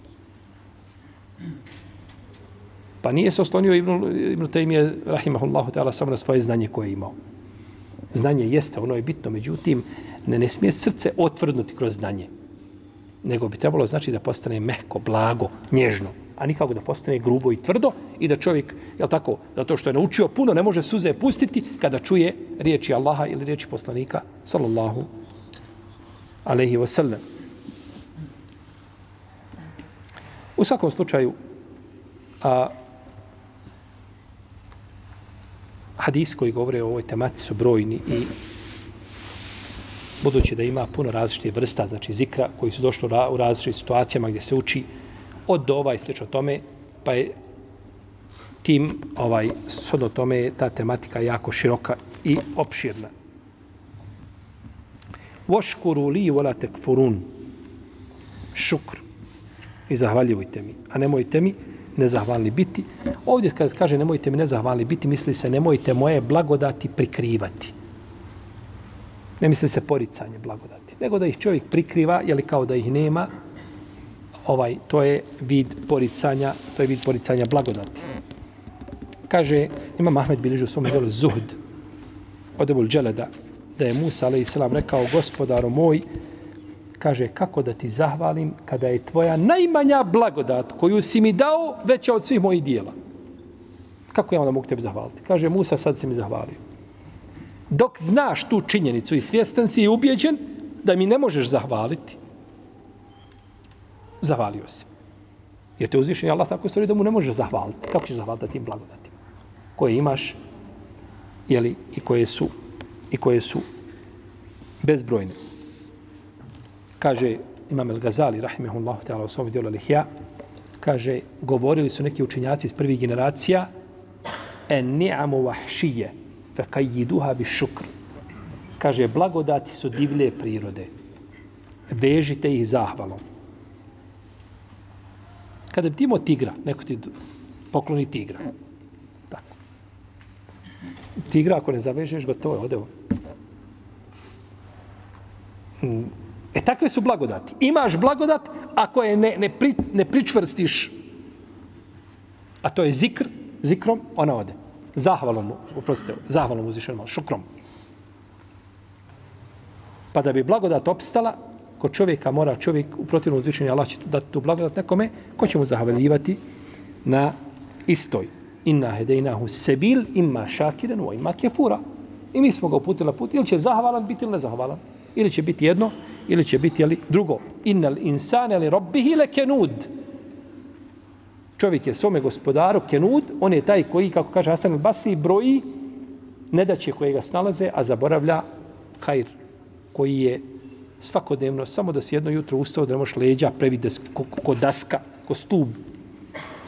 Pa nije se oslonio Ibn, Ibn Taymiye, rahimahullahu ta'ala, samo na svoje znanje koje je imao. Znanje jeste, ono je bitno, međutim, ne, ne smije srce otvrdnuti kroz znanje. Nego bi trebalo znači da postane mehko, blago, nježno, a nikako da postane grubo i tvrdo i da čovjek, je tako, zato što je naučio puno, ne može suze pustiti kada čuje riječi Allaha ili riječi poslanika, sallallahu alaihi wasallam. U svakom slučaju, a, hadis koji govore o ovoj tematici su brojni i budući da ima puno različitih vrsta, znači zikra koji su došli u različitim situacijama gdje se uči od dova i slično tome, pa je tim, ovaj, shodno tome je ta tematika jako široka i opširna. Voškuru li vola tekfurun. Šukr. I zahvaljujte mi. A nemojte mi nezahvalni biti. Ovdje kada kaže nemojte mi nezahvalni biti, misli se nemojte moje blagodati prikrivati. Ne misli se poricanje blagodati. Nego da ih čovjek prikriva, jeli kao da ih nema, ovaj to je vid poricanja, to je vid poricanja blagodati. Kaže, ima Mahmed Biližu u svom djelu Zuhd, od Ebul Dželeda, da je Musa, ali i rekao, gospodaro moj, kaže, kako da ti zahvalim kada je tvoja najmanja blagodat koju si mi dao veća od svih mojih dijela. Kako ja onda mogu tebi zahvaliti? Kaže, Musa, sad si mi zahvalio. Dok znaš tu činjenicu i svjestan si i ubjeđen da mi ne možeš zahvaliti, zahvalio si. Jer te uzvišen Allah tako stvari da mu ne možeš zahvaliti. Kako ćeš zahvaliti tim blagodatima? Koje imaš jeli, i koje su i koje su bezbrojne kaže Imam El-Gazali, rahimehullahu ta'ala, u svom dijelu Lihja, kaže, govorili su neki učinjaci iz prvih generacija, en ni'amu vahšije, fe kajiduha bi šukr. Kaže, blagodati su divlje prirode. Vežite ih zahvalom. Kada bi ti imao tigra, neko ti pokloni tigra. Tako. Tigra, ako ne zavežeš, gotovo je, ode mm. E takve su blagodati. Imaš blagodat ako je ne, ne, pri, ne pričvrstiš, a to je zikr, zikrom, ona ode. Zahvalom mu, uprostite, zahvalom uzvišenom, šukrom. Pa da bi blagodat opstala, kod čovjeka mora čovjek u protivnom uzvišenju Allah će dati tu blagodat nekome, ko će mu zahvaljivati na istoj. Inna hedejnahu sebil imma šakiren u ima kefura. I mi smo ga uputili na put. Ili će zahvalan biti ili nezahvalan. Ili će biti jedno, ili će biti jeli, drugo. Innal insane li robbihi le kenud. Čovjek je svome gospodaru kenud, on je taj koji, kako kaže Hasan al-Basri, broji nedaće koje ga snalaze, a zaboravlja hajr, koji je svakodnevno, samo da se jedno jutro ustao, da ne možeš leđa previde ko, ko daska, ko stub.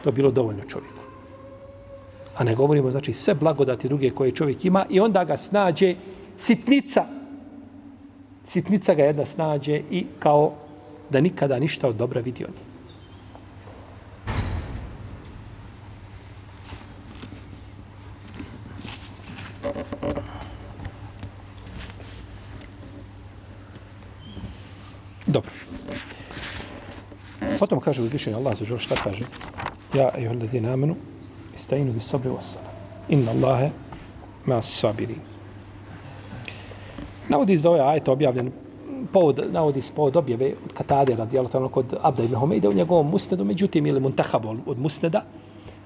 To je bilo dovoljno čovjeku. A ne govorimo, znači, sve blagodati druge koje čovjek ima i onda ga snađe sitnica sitnica ga jedna snađe i kao da nikada ništa od dobra vidio nije. Dobro. Potom kaže uzvišenje Allah za šta kaže? Ja, ejuhel ladina amenu, istajinu bi sabri wasala. Inna Allahe ma sabirin. Navodi iz ove ovaj ajet objavljen povod, navodi se povod objave od Katade radijalo tamo kod Abda ibn Homeida u njegovom musnedu, međutim ili Muntahab od musneda,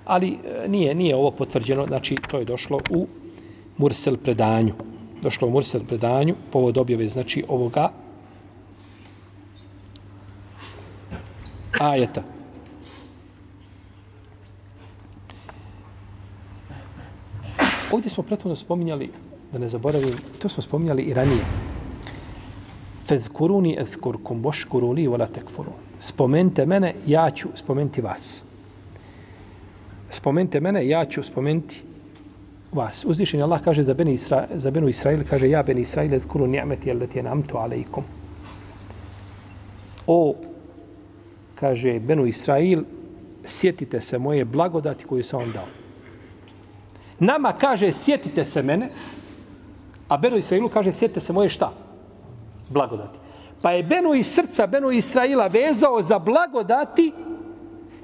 ali e, nije nije ovo potvrđeno, znači to je došlo u Mursel predanju. Došlo u Mursel predanju, povod objave znači ovoga ajeta. Ovdje smo prethodno spominjali, da ne zaboravim, to smo spominjali i ranije. Fezkuruni ezkurkum, boškuruli, vola tekfurun. Spomente mene, ja ću spomenti vas. Spomente mene, ja ću spomenti vas. Uzvišen Allah kaže za, Beni Isra, za Benu Israil, kaže ja Beni Israil, ezkuru ni'meti, jel leti je namtu alaikum. O, kaže Benu Israil, sjetite se moje blagodati koju sam vam dao. Nama kaže, sjetite se mene, a Beno Israilu kaže, sjetite se moje šta? Blagodati. Pa je Beno iz srca Beno Israila vezao za blagodati,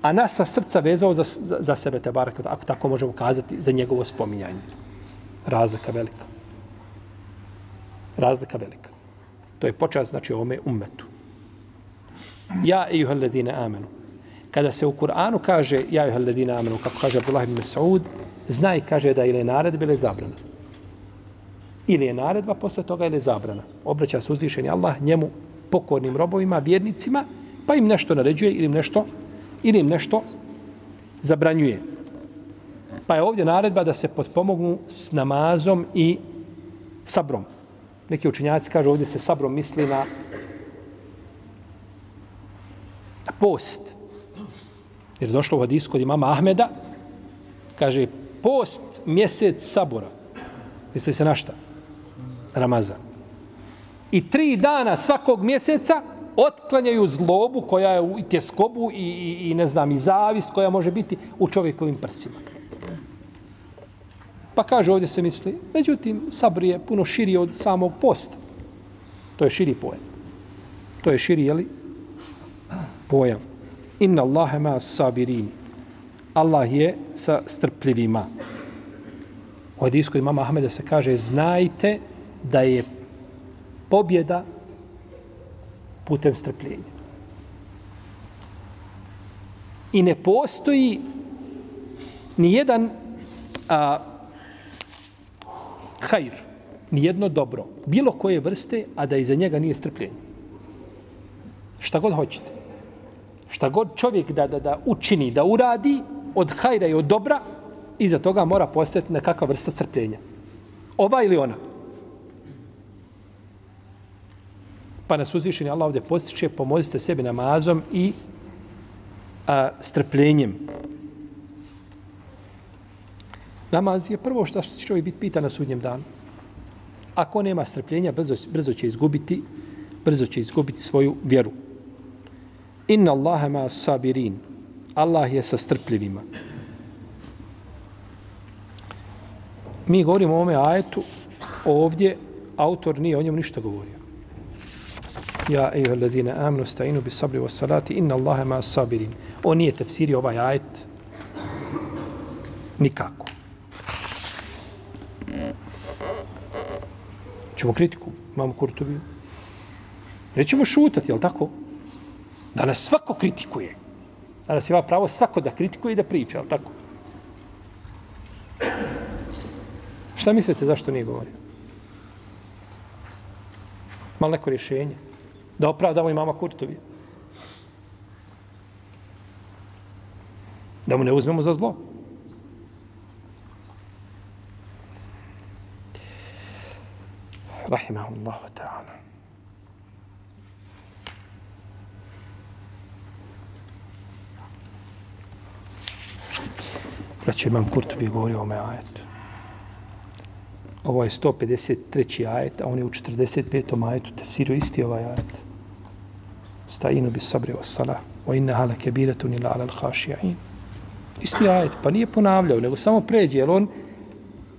a nas sa srca vezao za, za, za sebe, te barak, ako tako možemo kazati, za njegovo spominjanje. Razlika velika. Razlika velika. To je počas, znači, ovome ummetu. Ja i juhalledine amenu. Kada se u Kur'anu kaže ja i juhalledine amenu, kako kaže Abdullah ibn Mas'ud, znaj, kaže da ili je naredbe ili je zabrana. Ili je naredba, posle toga ili je zabrana. Obraća se uzvišeni Allah njemu pokornim robovima, vjernicima, pa im nešto naređuje ili im nešto, ili im nešto zabranjuje. Pa je ovdje naredba da se potpomognu s namazom i sabrom. Neki učinjaci kažu ovdje se sabrom misli na post. Jer je došlo u hadisku kod imama Ahmeda, kaže post mjesec sabora. Misli se na šta? Ramazan. I tri dana svakog mjeseca otklanjaju zlobu koja je u tjeskobu i, i, i ne znam, i zavist koja može biti u čovjekovim prsima. Pa kaže ovdje se misli, međutim, sabr je puno širi od samog posta. To je širi pojam. To je širi, jeli, pojam. Inna Allahe ma sabirin. Allah je sa strpljivima. U hadisku imama Ahmeda se kaže, znajte da je pobjeda putem strpljenja. I ne postoji ni jedan a, hajr, ni jedno dobro, bilo koje vrste, a da iza njega nije strpljenje. Šta god hoćete. Šta god čovjek da, da, da učini, da uradi od hajra i od dobra, iza toga mora postati nekakva vrsta strpljenja. Ova ili ona. Pa nas uzvišeni Allah ovdje postiče, pomozite sebi namazom i a, strpljenjem. Namaz je prvo što će čovjek biti pita na sudnjem danu. Ako nema strpljenja, brzo, brzo će izgubiti brzo će izgubiti svoju vjeru. Inna Allahe ma sabirin. Allah je sa strpljivima. Mi govorimo o ovome ajetu, ovdje autor nije o njemu ništa govorio. Ja, ejuha ladine, amnu stajinu bi sabri wa salati, inna Allahe ma sabirin. On nije tefsirio ovaj ajet nikako. Čemo kritiku, mamu Kurtubiju. Nećemo šutati, jel tako? Danas svako kritikuje. Danas ima pravo svako da kritikuje i da priča, jel tako? Šta mislite zašto nije govorio? Malo neko rješenje? Da opravdamo i mama Kurtovi. Da mu ne uzmemo za zlo. Rahimahullahu ta'ala. Braćo, imam Kurtovi govorio o ome ajetu. Ovo je 153. ajet, a on je u 45. ajetu tefsirio isti ovaj ajet. Stajinu bi sabri wa salah, wa inna hala kebiretu nila ala l'haši'in. Isti ajet, pa nije ponavljao, nego samo pređe, jer on,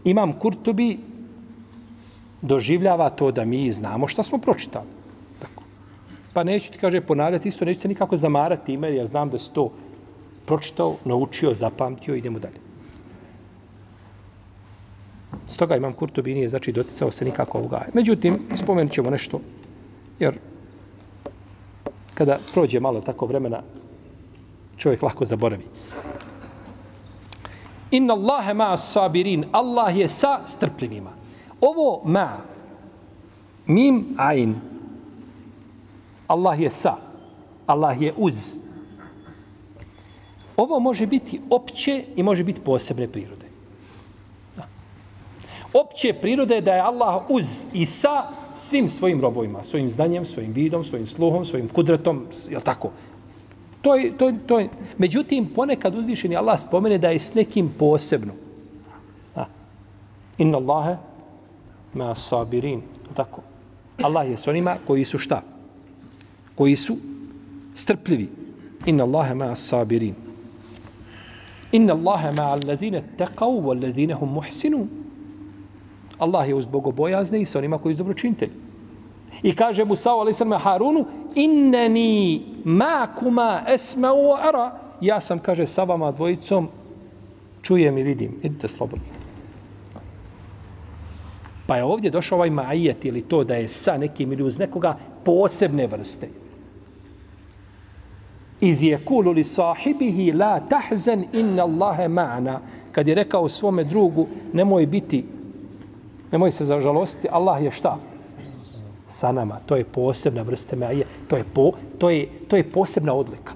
imam Kurtubi, doživljava to da mi znamo šta smo pročitali. Tako. Pa neću ti, kaže, ponavljati isto, neću se nikako zamarati ime, ja znam da si to pročitao, naučio, zapamtio, idemo dalje. Stoga imam Kurtubi nije znači doticao se nikako ovoga. Međutim, spomenut ćemo nešto, jer kada prođe malo tako vremena, čovjek lako zaboravi. Inna Allahe ma sabirin, Allah je sa strpljivima. Ovo ma, mim, ain, Allah je sa, Allah je uz, Ovo može biti opće i može biti posebne prirode. Da. Opće prirode je da je Allah uz i sa svim svojim robovima, svojim znanjem, svojim vidom, svojim sluhom, svojim kudretom, je tako? To je, to, je, to je. Međutim, ponekad uzvišeni Allah spomene da je s nekim posebno. A. Inna Allahe ma sabirin. Tako. Allah je s onima koji su šta? Koji su strpljivi. Inna Allahe ma sabirin. Inna Allahe ma alladine taqav wa alladine hum muhsinun. Allah je uz bogobojazne i sa onima koji su dobročinitelji. I kaže Musa alaih sallam Harunu, inneni makuma esma u ara. Ja sam, kaže, sa vama dvojicom, čujem i vidim. Idite slobodno. Pa je ovdje došao ovaj majet ili to da je sa nekim ili uz nekoga posebne vrste. Iz je kulu li sahibihi la tahzen inna Allahe ma'ana. Kad je rekao svome drugu, nemoj biti, nemoj se zažalostiti, Allah je šta? Sa nama. To je posebna vrsta maje. To je, po, to je, to je posebna odlika.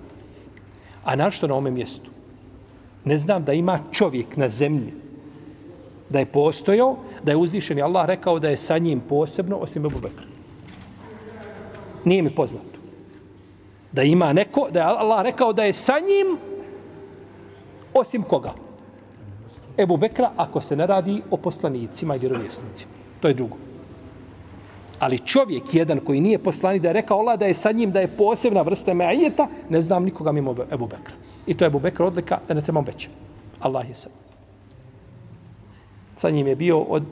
A našto na ome mjestu? Ne znam da ima čovjek na zemlji da je postojao, da je uzvišen i Allah rekao da je sa njim posebno, osim Ebu Bekra. Nije mi poznato. Da ima neko, da je Allah rekao da je sa njim, osim koga? Ebu Bekra, ako se ne radi o poslanicima i vjerovjesnicima. To je drugo. Ali čovjek jedan koji nije poslanik da je rekao Allah da je sa njim, da je posebna vrsta meajeta, ne znam nikoga mimo Ebu Bekra. I to je Ebu Bekra odlika da ne trebam veće. Allah je sa njim sa njim je bio od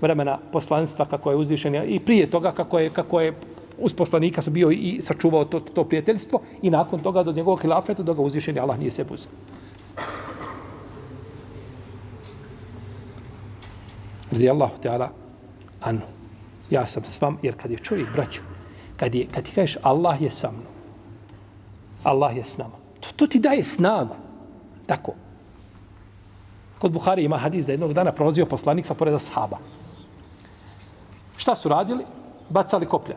vremena poslanstva kako je uzvišen i prije toga kako je kako je uz poslanika su bio i sačuvao to, to prijateljstvo i nakon toga do njegovog hilafeta do ga uzvišen Allah nije se buzao. Radi Allahu ta'ala anu. Ja sam s vam, jer kad je čovjek braću, kad, je, kad ti kažeš Allah je sa mnom, Allah je s nama, to, to ti daje snagu. Tako. Kod Buhari ima hadis da jednog dana prolazio poslanik sa pored sahaba. Šta su radili? Bacali koplja.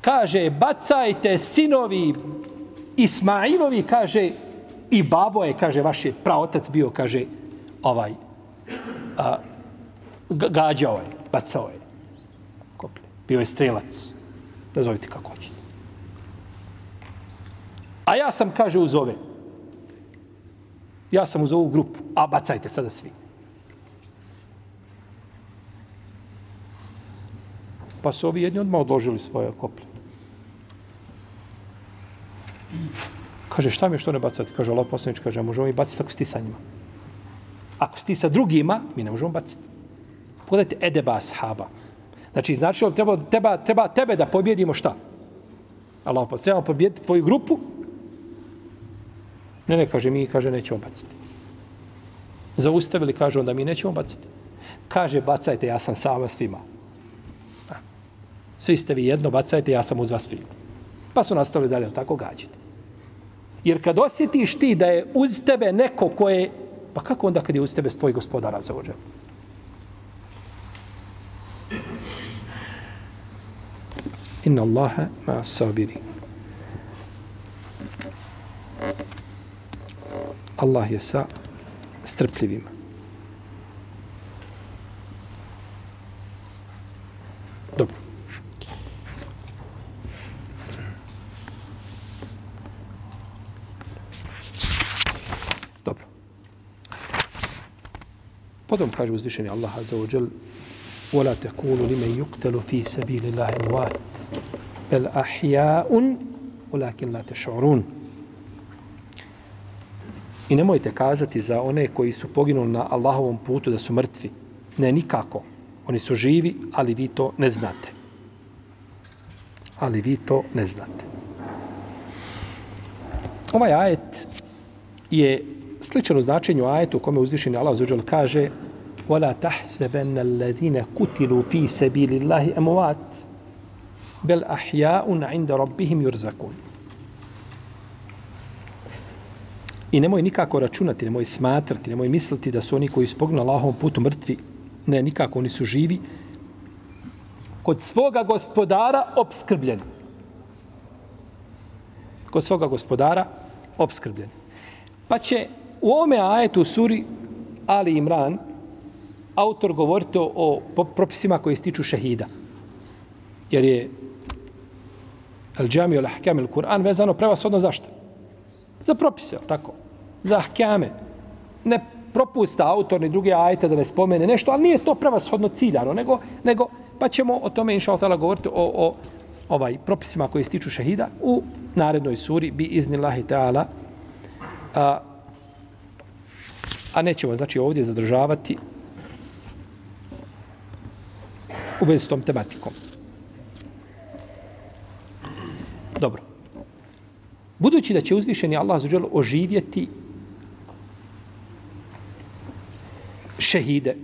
Kaže, bacajte sinovi Ismailovi, kaže, i babo je, kaže, vaš je praotac bio, kaže, ovaj, a, gađao je, bacao je koplje. Bio je strelac. Nazovite kako hoćete. A ja sam, kaže, uz ove, ja sam uz ovu grupu, a bacajte sada svi. Pa su ovi jedni odmah odložili svoje koplje. Kaže, šta mi je što ne bacati? Kaže, Allah poslanič, kaže, možemo i baciti tako sti Ako si ti sa drugima, mi ne možemo baciti. Pogledajte, edeba ashaba. Znači, znači, treba, treba, treba tebe da pobjedimo šta? Allah pa treba pobjediti tvoju grupu, Ne, ne, kaže, mi, kaže, nećemo baciti. Zaustavili, kaže, onda mi nećemo baciti. Kaže, bacajte, ja sam sama svima. Svi ste vi jedno, bacajte, ja sam uz vas svima. Pa su nastavili dalje, tako gađite. Jer kad osjetiš ti da je uz tebe neko ko je, pa kako onda kad je uz tebe tvoj gospodara za ođe? Inna Allaha ma sabiri. Allah je sa strpljivima. Potom kaže uzvišeni Allah Azza wa Jal ولا تقولوا لمن يقتل في سبيل الله اموات بل احياء ولكن لا تشعرون I nemojte kazati za one koji su poginuli na Allahovom putu da su mrtvi. Ne, nikako. Oni su živi, ali vi to ne znate. Ali vi to ne znate. Ovaj ajet je sličan u značenju ajetu u kome uzvišeni Allah zuđel kaže وَلَا تَحْسَبَنَّ الَّذِينَ كُتِلُوا فِي سَبِيلِ اللَّهِ أَمُوَاتِ بَلْ أَحْيَاءٌ عِنْدَ رَبِّهِمْ يُرْزَكُونَ I nemoj nikako računati, nemoj smatrati, nemoj misliti da su oni koji su pognuli na Allahovom putu mrtvi. Ne, nikako, oni su živi. Kod svoga gospodara obskrbljeni. Kod svoga gospodara obskrbljeni. Pa će u ome ajetu suri Ali Imran autor govoriti o, o propisima koji stiču šehida. Jer je al džami al ahkam al Kur'an vezano prevasodno zašto? Za propise, tako? Za ahkame. Ne propusta autor ni druge ajete da ne spomene nešto, ali nije to prevashodno ciljano, nego, nego pa ćemo o tome, inša Allah, govoriti o, o ovaj propisima koji stiču šehida u narednoj suri bi iznillahi ta'ala a, a nećemo znači ovdje zadržavati u vezi s tom tematikom. Dobro. Budući da će uzvišeni Allah zađelo oživjeti šehide,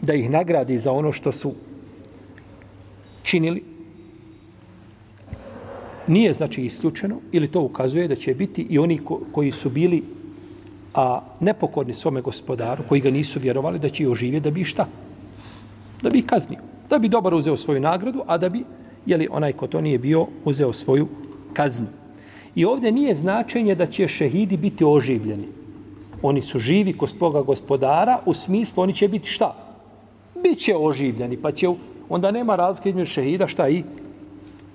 da ih nagradi za ono što su činili, nije znači isključeno ili to ukazuje da će biti i oni ko, koji su bili a nepokorni svome gospodaru, koji ga nisu vjerovali, da će ih oživjeti da bi šta? Da bi kaznio. Da bi dobar uzeo svoju nagradu, a da bi, jeli onaj ko to nije bio, uzeo svoju kaznu. I ovdje nije značenje da će šehidi biti oživljeni. Oni su živi kod svoga gospodara, u smislu oni će biti šta? Biće oživljeni, pa će, onda nema razlike između šehida, šta i,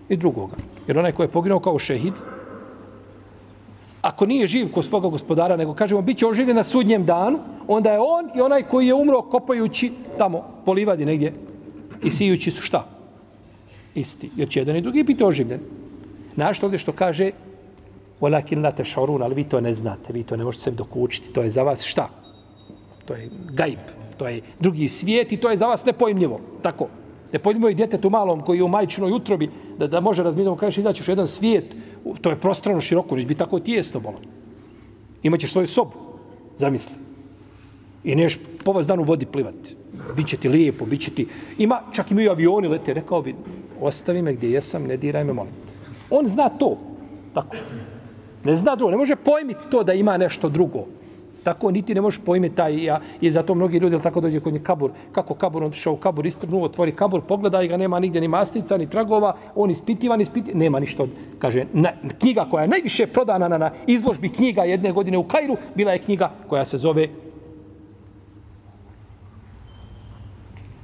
i drugoga. Jer onaj ko je poginuo kao šehid, ako nije živ kod svoga gospodara, nego kažemo bit će oživljen na sudnjem danu, onda je on i onaj koji je umro kopajući tamo po livadi negdje i sijući su šta? Isti. Jer će jedan i drugi biti oživljen. Znaš ovdje što kaže Walakin la tešorun, ali vi to ne znate, vi to ne možete sebi dokučiti, to je za vas šta? To je gajb, to je drugi svijet i to je za vas nepojmljivo. Tako. Nepojmljivo je djetetu malom koji je u majčinoj utrobi da, da može razmišljati, kažeš izaćeš u jedan svijet, to je prostrano široko, neće biti tako tijesno bolo. Imaćeš svoju sobu, zamisli. I neš po vas dan u vodi plivati. Biće ti lijepo, biće ti... Ima, čak i mi avioni lete, rekao bi, ostavi me gdje jesam, ne diraj me, molim. On zna to. Tako. Ne zna drugo, ne može pojmiti to da ima nešto drugo. Tako niti ne možeš pojme taj, ja, i zato mnogi ljudi tako dođe kod nje kabur. Kako kabur, on šao u kabur, istrnu, otvori kabur, pogleda i ga nema nigdje ni mastica, ni tragova, on ispitivan, ispitivan, nema ništa od, kaže, na, knjiga koja je najviše prodana na, na izložbi knjiga jedne godine u Kairu, bila je knjiga koja se zove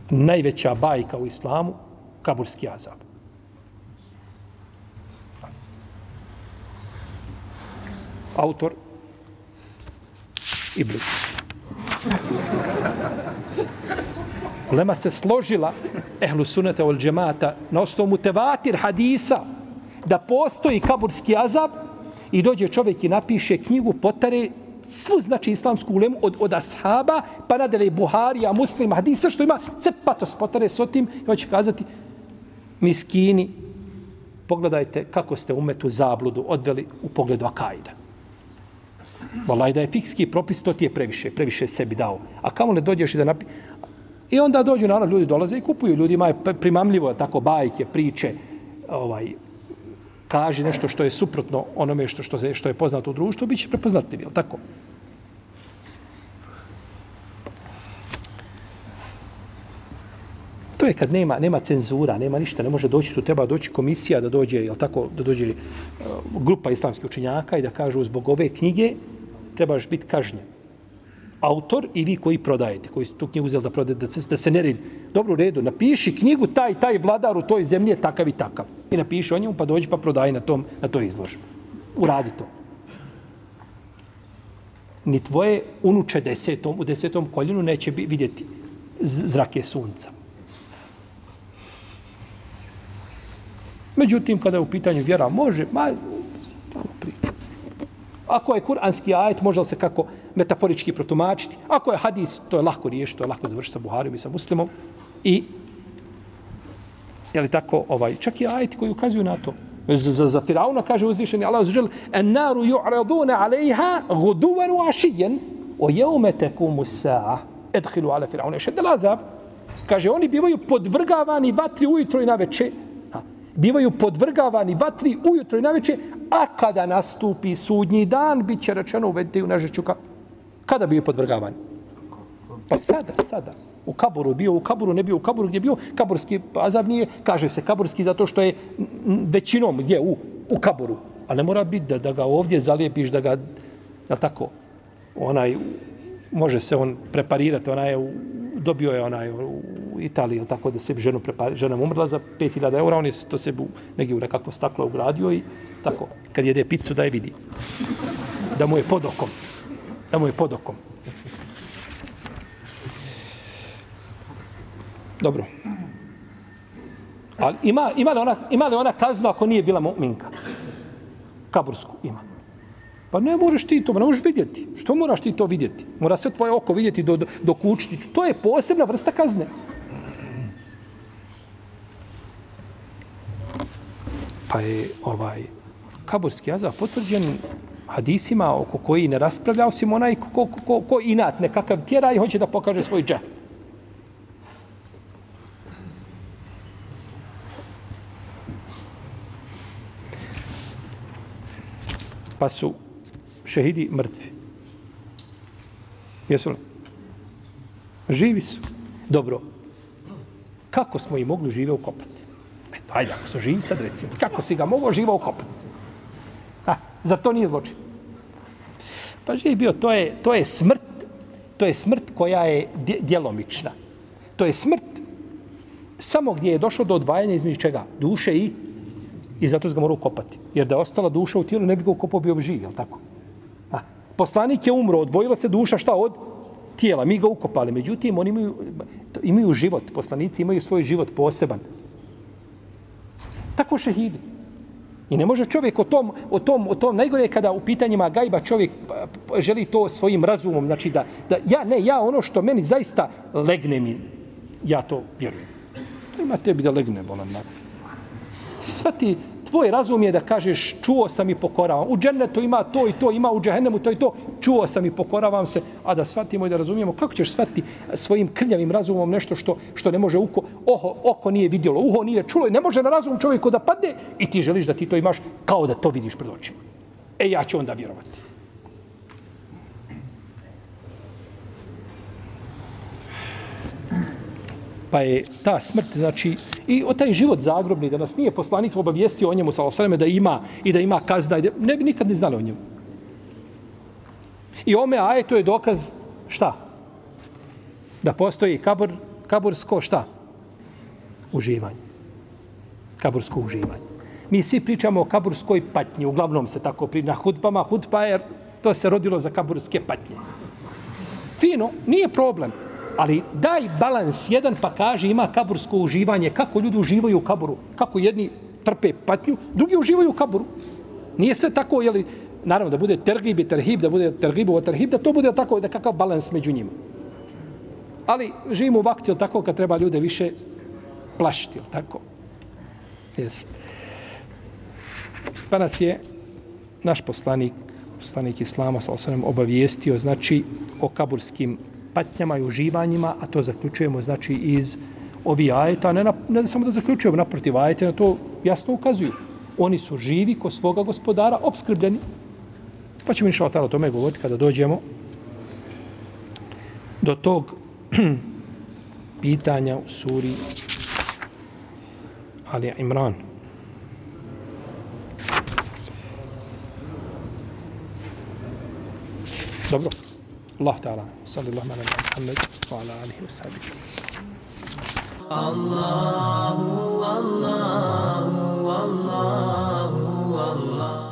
najveća bajka u islamu, kaburski azab. Autor Iblis. Ulema se složila ehlu sunata ol džemata na osnovu tevatir hadisa da postoji kaburski azab i dođe čovjek i napiše knjigu potare svu znači islamsku ulemu od, od ashaba pa nadale i Buharija, muslima, hadisa što ima se patos potare s otim i hoće kazati miskini pogledajte kako ste umetu zabludu odveli u pogledu akajda. Valaj da je fikski propis, to ti je previše, previše sebi dao. A kamo ne dođeš i da napi... I onda dođu, naravno, ljudi dolaze i kupuju. Ljudima je primamljivo tako bajke, priče, ovaj, kaže nešto što je suprotno onome što, što, što je poznato u društvu, bit će prepoznatljiv, jel tako? To je kad nema, nema cenzura, nema ništa, ne može doći, tu treba doći komisija da dođe, jel tako, da dođe uh, grupa islamskih učenjaka i da kažu zbog ove knjige trebaš biti kažnjen. Autor i vi koji prodajete, koji ste tu knjigu uzeli da prodajete, da se, da se ne redi. Dobro, u redu, napiši knjigu taj, taj vladar u toj zemlji je takav i takav. I napiši o njemu, pa dođi pa prodaj na, tom, na toj izložbi. Uradi to. Ni tvoje unuče desetom, u desetom koljenu neće vidjeti zrake sunca. Međutim, kada je u pitanju vjera, može, ma, tamo priča. Ako je kuranski ajet, može se kako metaforički protumačiti. Ako je hadis, to je lako riješiti, to je lako završiti sa Buharijom i sa muslimom. I, je li tako, ovaj, čak i ajeti koji ukazuju na to. Za, za, za Firauna kaže uzvišeni Allah zažel, en naru ju'raduna alejha guduvan ašijen, o jeume tekumu sa'a, edhilu ala Firauna, šedel azab. Kaže, oni bivaju podvrgavani vatri ujutro i na večer, bivaju podvrgavani vatri ujutro i naveče, a kada nastupi sudnji dan, bit će rečeno uvedite u nežeću ka... Kada bio podvrgavani? Pa sada, sada. U kaburu bio, u kaburu ne bio, u kaburu gdje bio, kaburski azab nije, kaže se kaburski zato što je većinom gdje, u, u kaburu. Ali ne mora biti da, da ga ovdje zalijepiš, da ga, je tako, onaj, može se on preparirati, ona je u, dobio je onaj u Italiji, ili tako da se bi ženu prepari, žena mu umrla za 5000 eura, on je to se bu, negdje u nekakvo staklo ugradio i tako, kad jede picu da je vidi. Da mu je pod okom. Da mu je pod okom. Dobro. Ali ima, ima, li ona, ima li ona kaznu ako nije bila mu'minka? Kabursku ima. Pa ne možeš ti to, ne možeš vidjeti. Što moraš ti to vidjeti? Mora sve tvoje oko vidjeti do, do, do kućiti. To je posebna vrsta kazne. Pa je ovaj kaburski azab potvrđen hadisima oko koji ne raspravlja, osim onaj ko, ko, ko, ko inat nekakav tjera i hoće da pokaže svoj džep. Pa su šehidi mrtvi. Jesu li? Živi su. Dobro. Kako smo i mogli žive ukopati? Eto, ajde, ako su živi sad recimo. Kako si ga mogao živo ukopati? Ha, za to nije zločin. Pa živi bio, to je, to je smrt, to je smrt koja je djelomična. To je smrt samo gdje je došlo do odvajanja između čega? Duše i i zato se ga mora ukopati. Jer da je ostala duša u tijelu, ne bi ga ukopao bio živ, je tako? Poslanik je umro, odvojila se duša šta od tijela, mi ga ukopali. Međutim, oni imaju, imaju život, poslanici imaju svoj život poseban. Tako šehidi. I ne može čovjek o tom, o tom, o tom najgore kada u pitanjima gajba čovjek pa, pa, želi to svojim razumom, znači da, da ja, ne, ja ono što meni zaista legne mi, ja to vjerujem. To ima tebi da legne, bolam, na. Svati, tvoj razum je da kažeš čuo sam i pokoravam. U džennetu ima to i to, ima u džehennemu to i to, čuo sam i pokoravam se, a da shvatimo i da razumijemo kako ćeš shvatiti svojim krljavim razumom nešto što što ne može uko, oho, oko nije vidjelo, uho nije čulo i ne može na razum čovjeku da padne i ti želiš da ti to imaš kao da to vidiš pred očima. E ja ću onda vjerovati. Pa je ta smrt, znači, i o taj život zagrobni, da nas nije poslanik obavijestio o njemu, sa da ima i da ima kazna, i da, ne bi nikad ni znali o njemu. I ome aje, to je dokaz, šta? Da postoji kabur, kabursko, šta? Uživanje. Kabursko uživanje. Mi svi pričamo o kaburskoj patnji, uglavnom se tako pri na hudbama, hudba je, to se rodilo za kaburske patnje. Fino, nije problem. Ali daj balans jedan pa kaže ima kabursko uživanje. Kako ljudi uživaju u kaburu? Kako jedni trpe patnju, drugi uživaju u kaburu? Nije sve tako, jeli, naravno da bude tergib i terhib, da bude tergib i terhib, da to bude tako, da kakav balans među njima. Ali živimo u vakti, tako, kad treba ljude više plašiti, ili tako? Jesi. Pa nas je naš poslanik, poslanik Islama, sa osanem, obavijestio, znači, o kaburskim patnjama i uživanjima, a to zaključujemo znači iz ovi ajeta, ne, na, ne samo da zaključujemo naprotiv ajeta, na to jasno ukazuju. Oni su živi ko svoga gospodara, obskrbljeni. Pa ćemo inša o tome govoriti kada dođemo do tog pitanja u suri Ali Imran. Dobro. الله تعالى. صلى الله على محمد وعلى آله وصحبه. الله الله الله الله.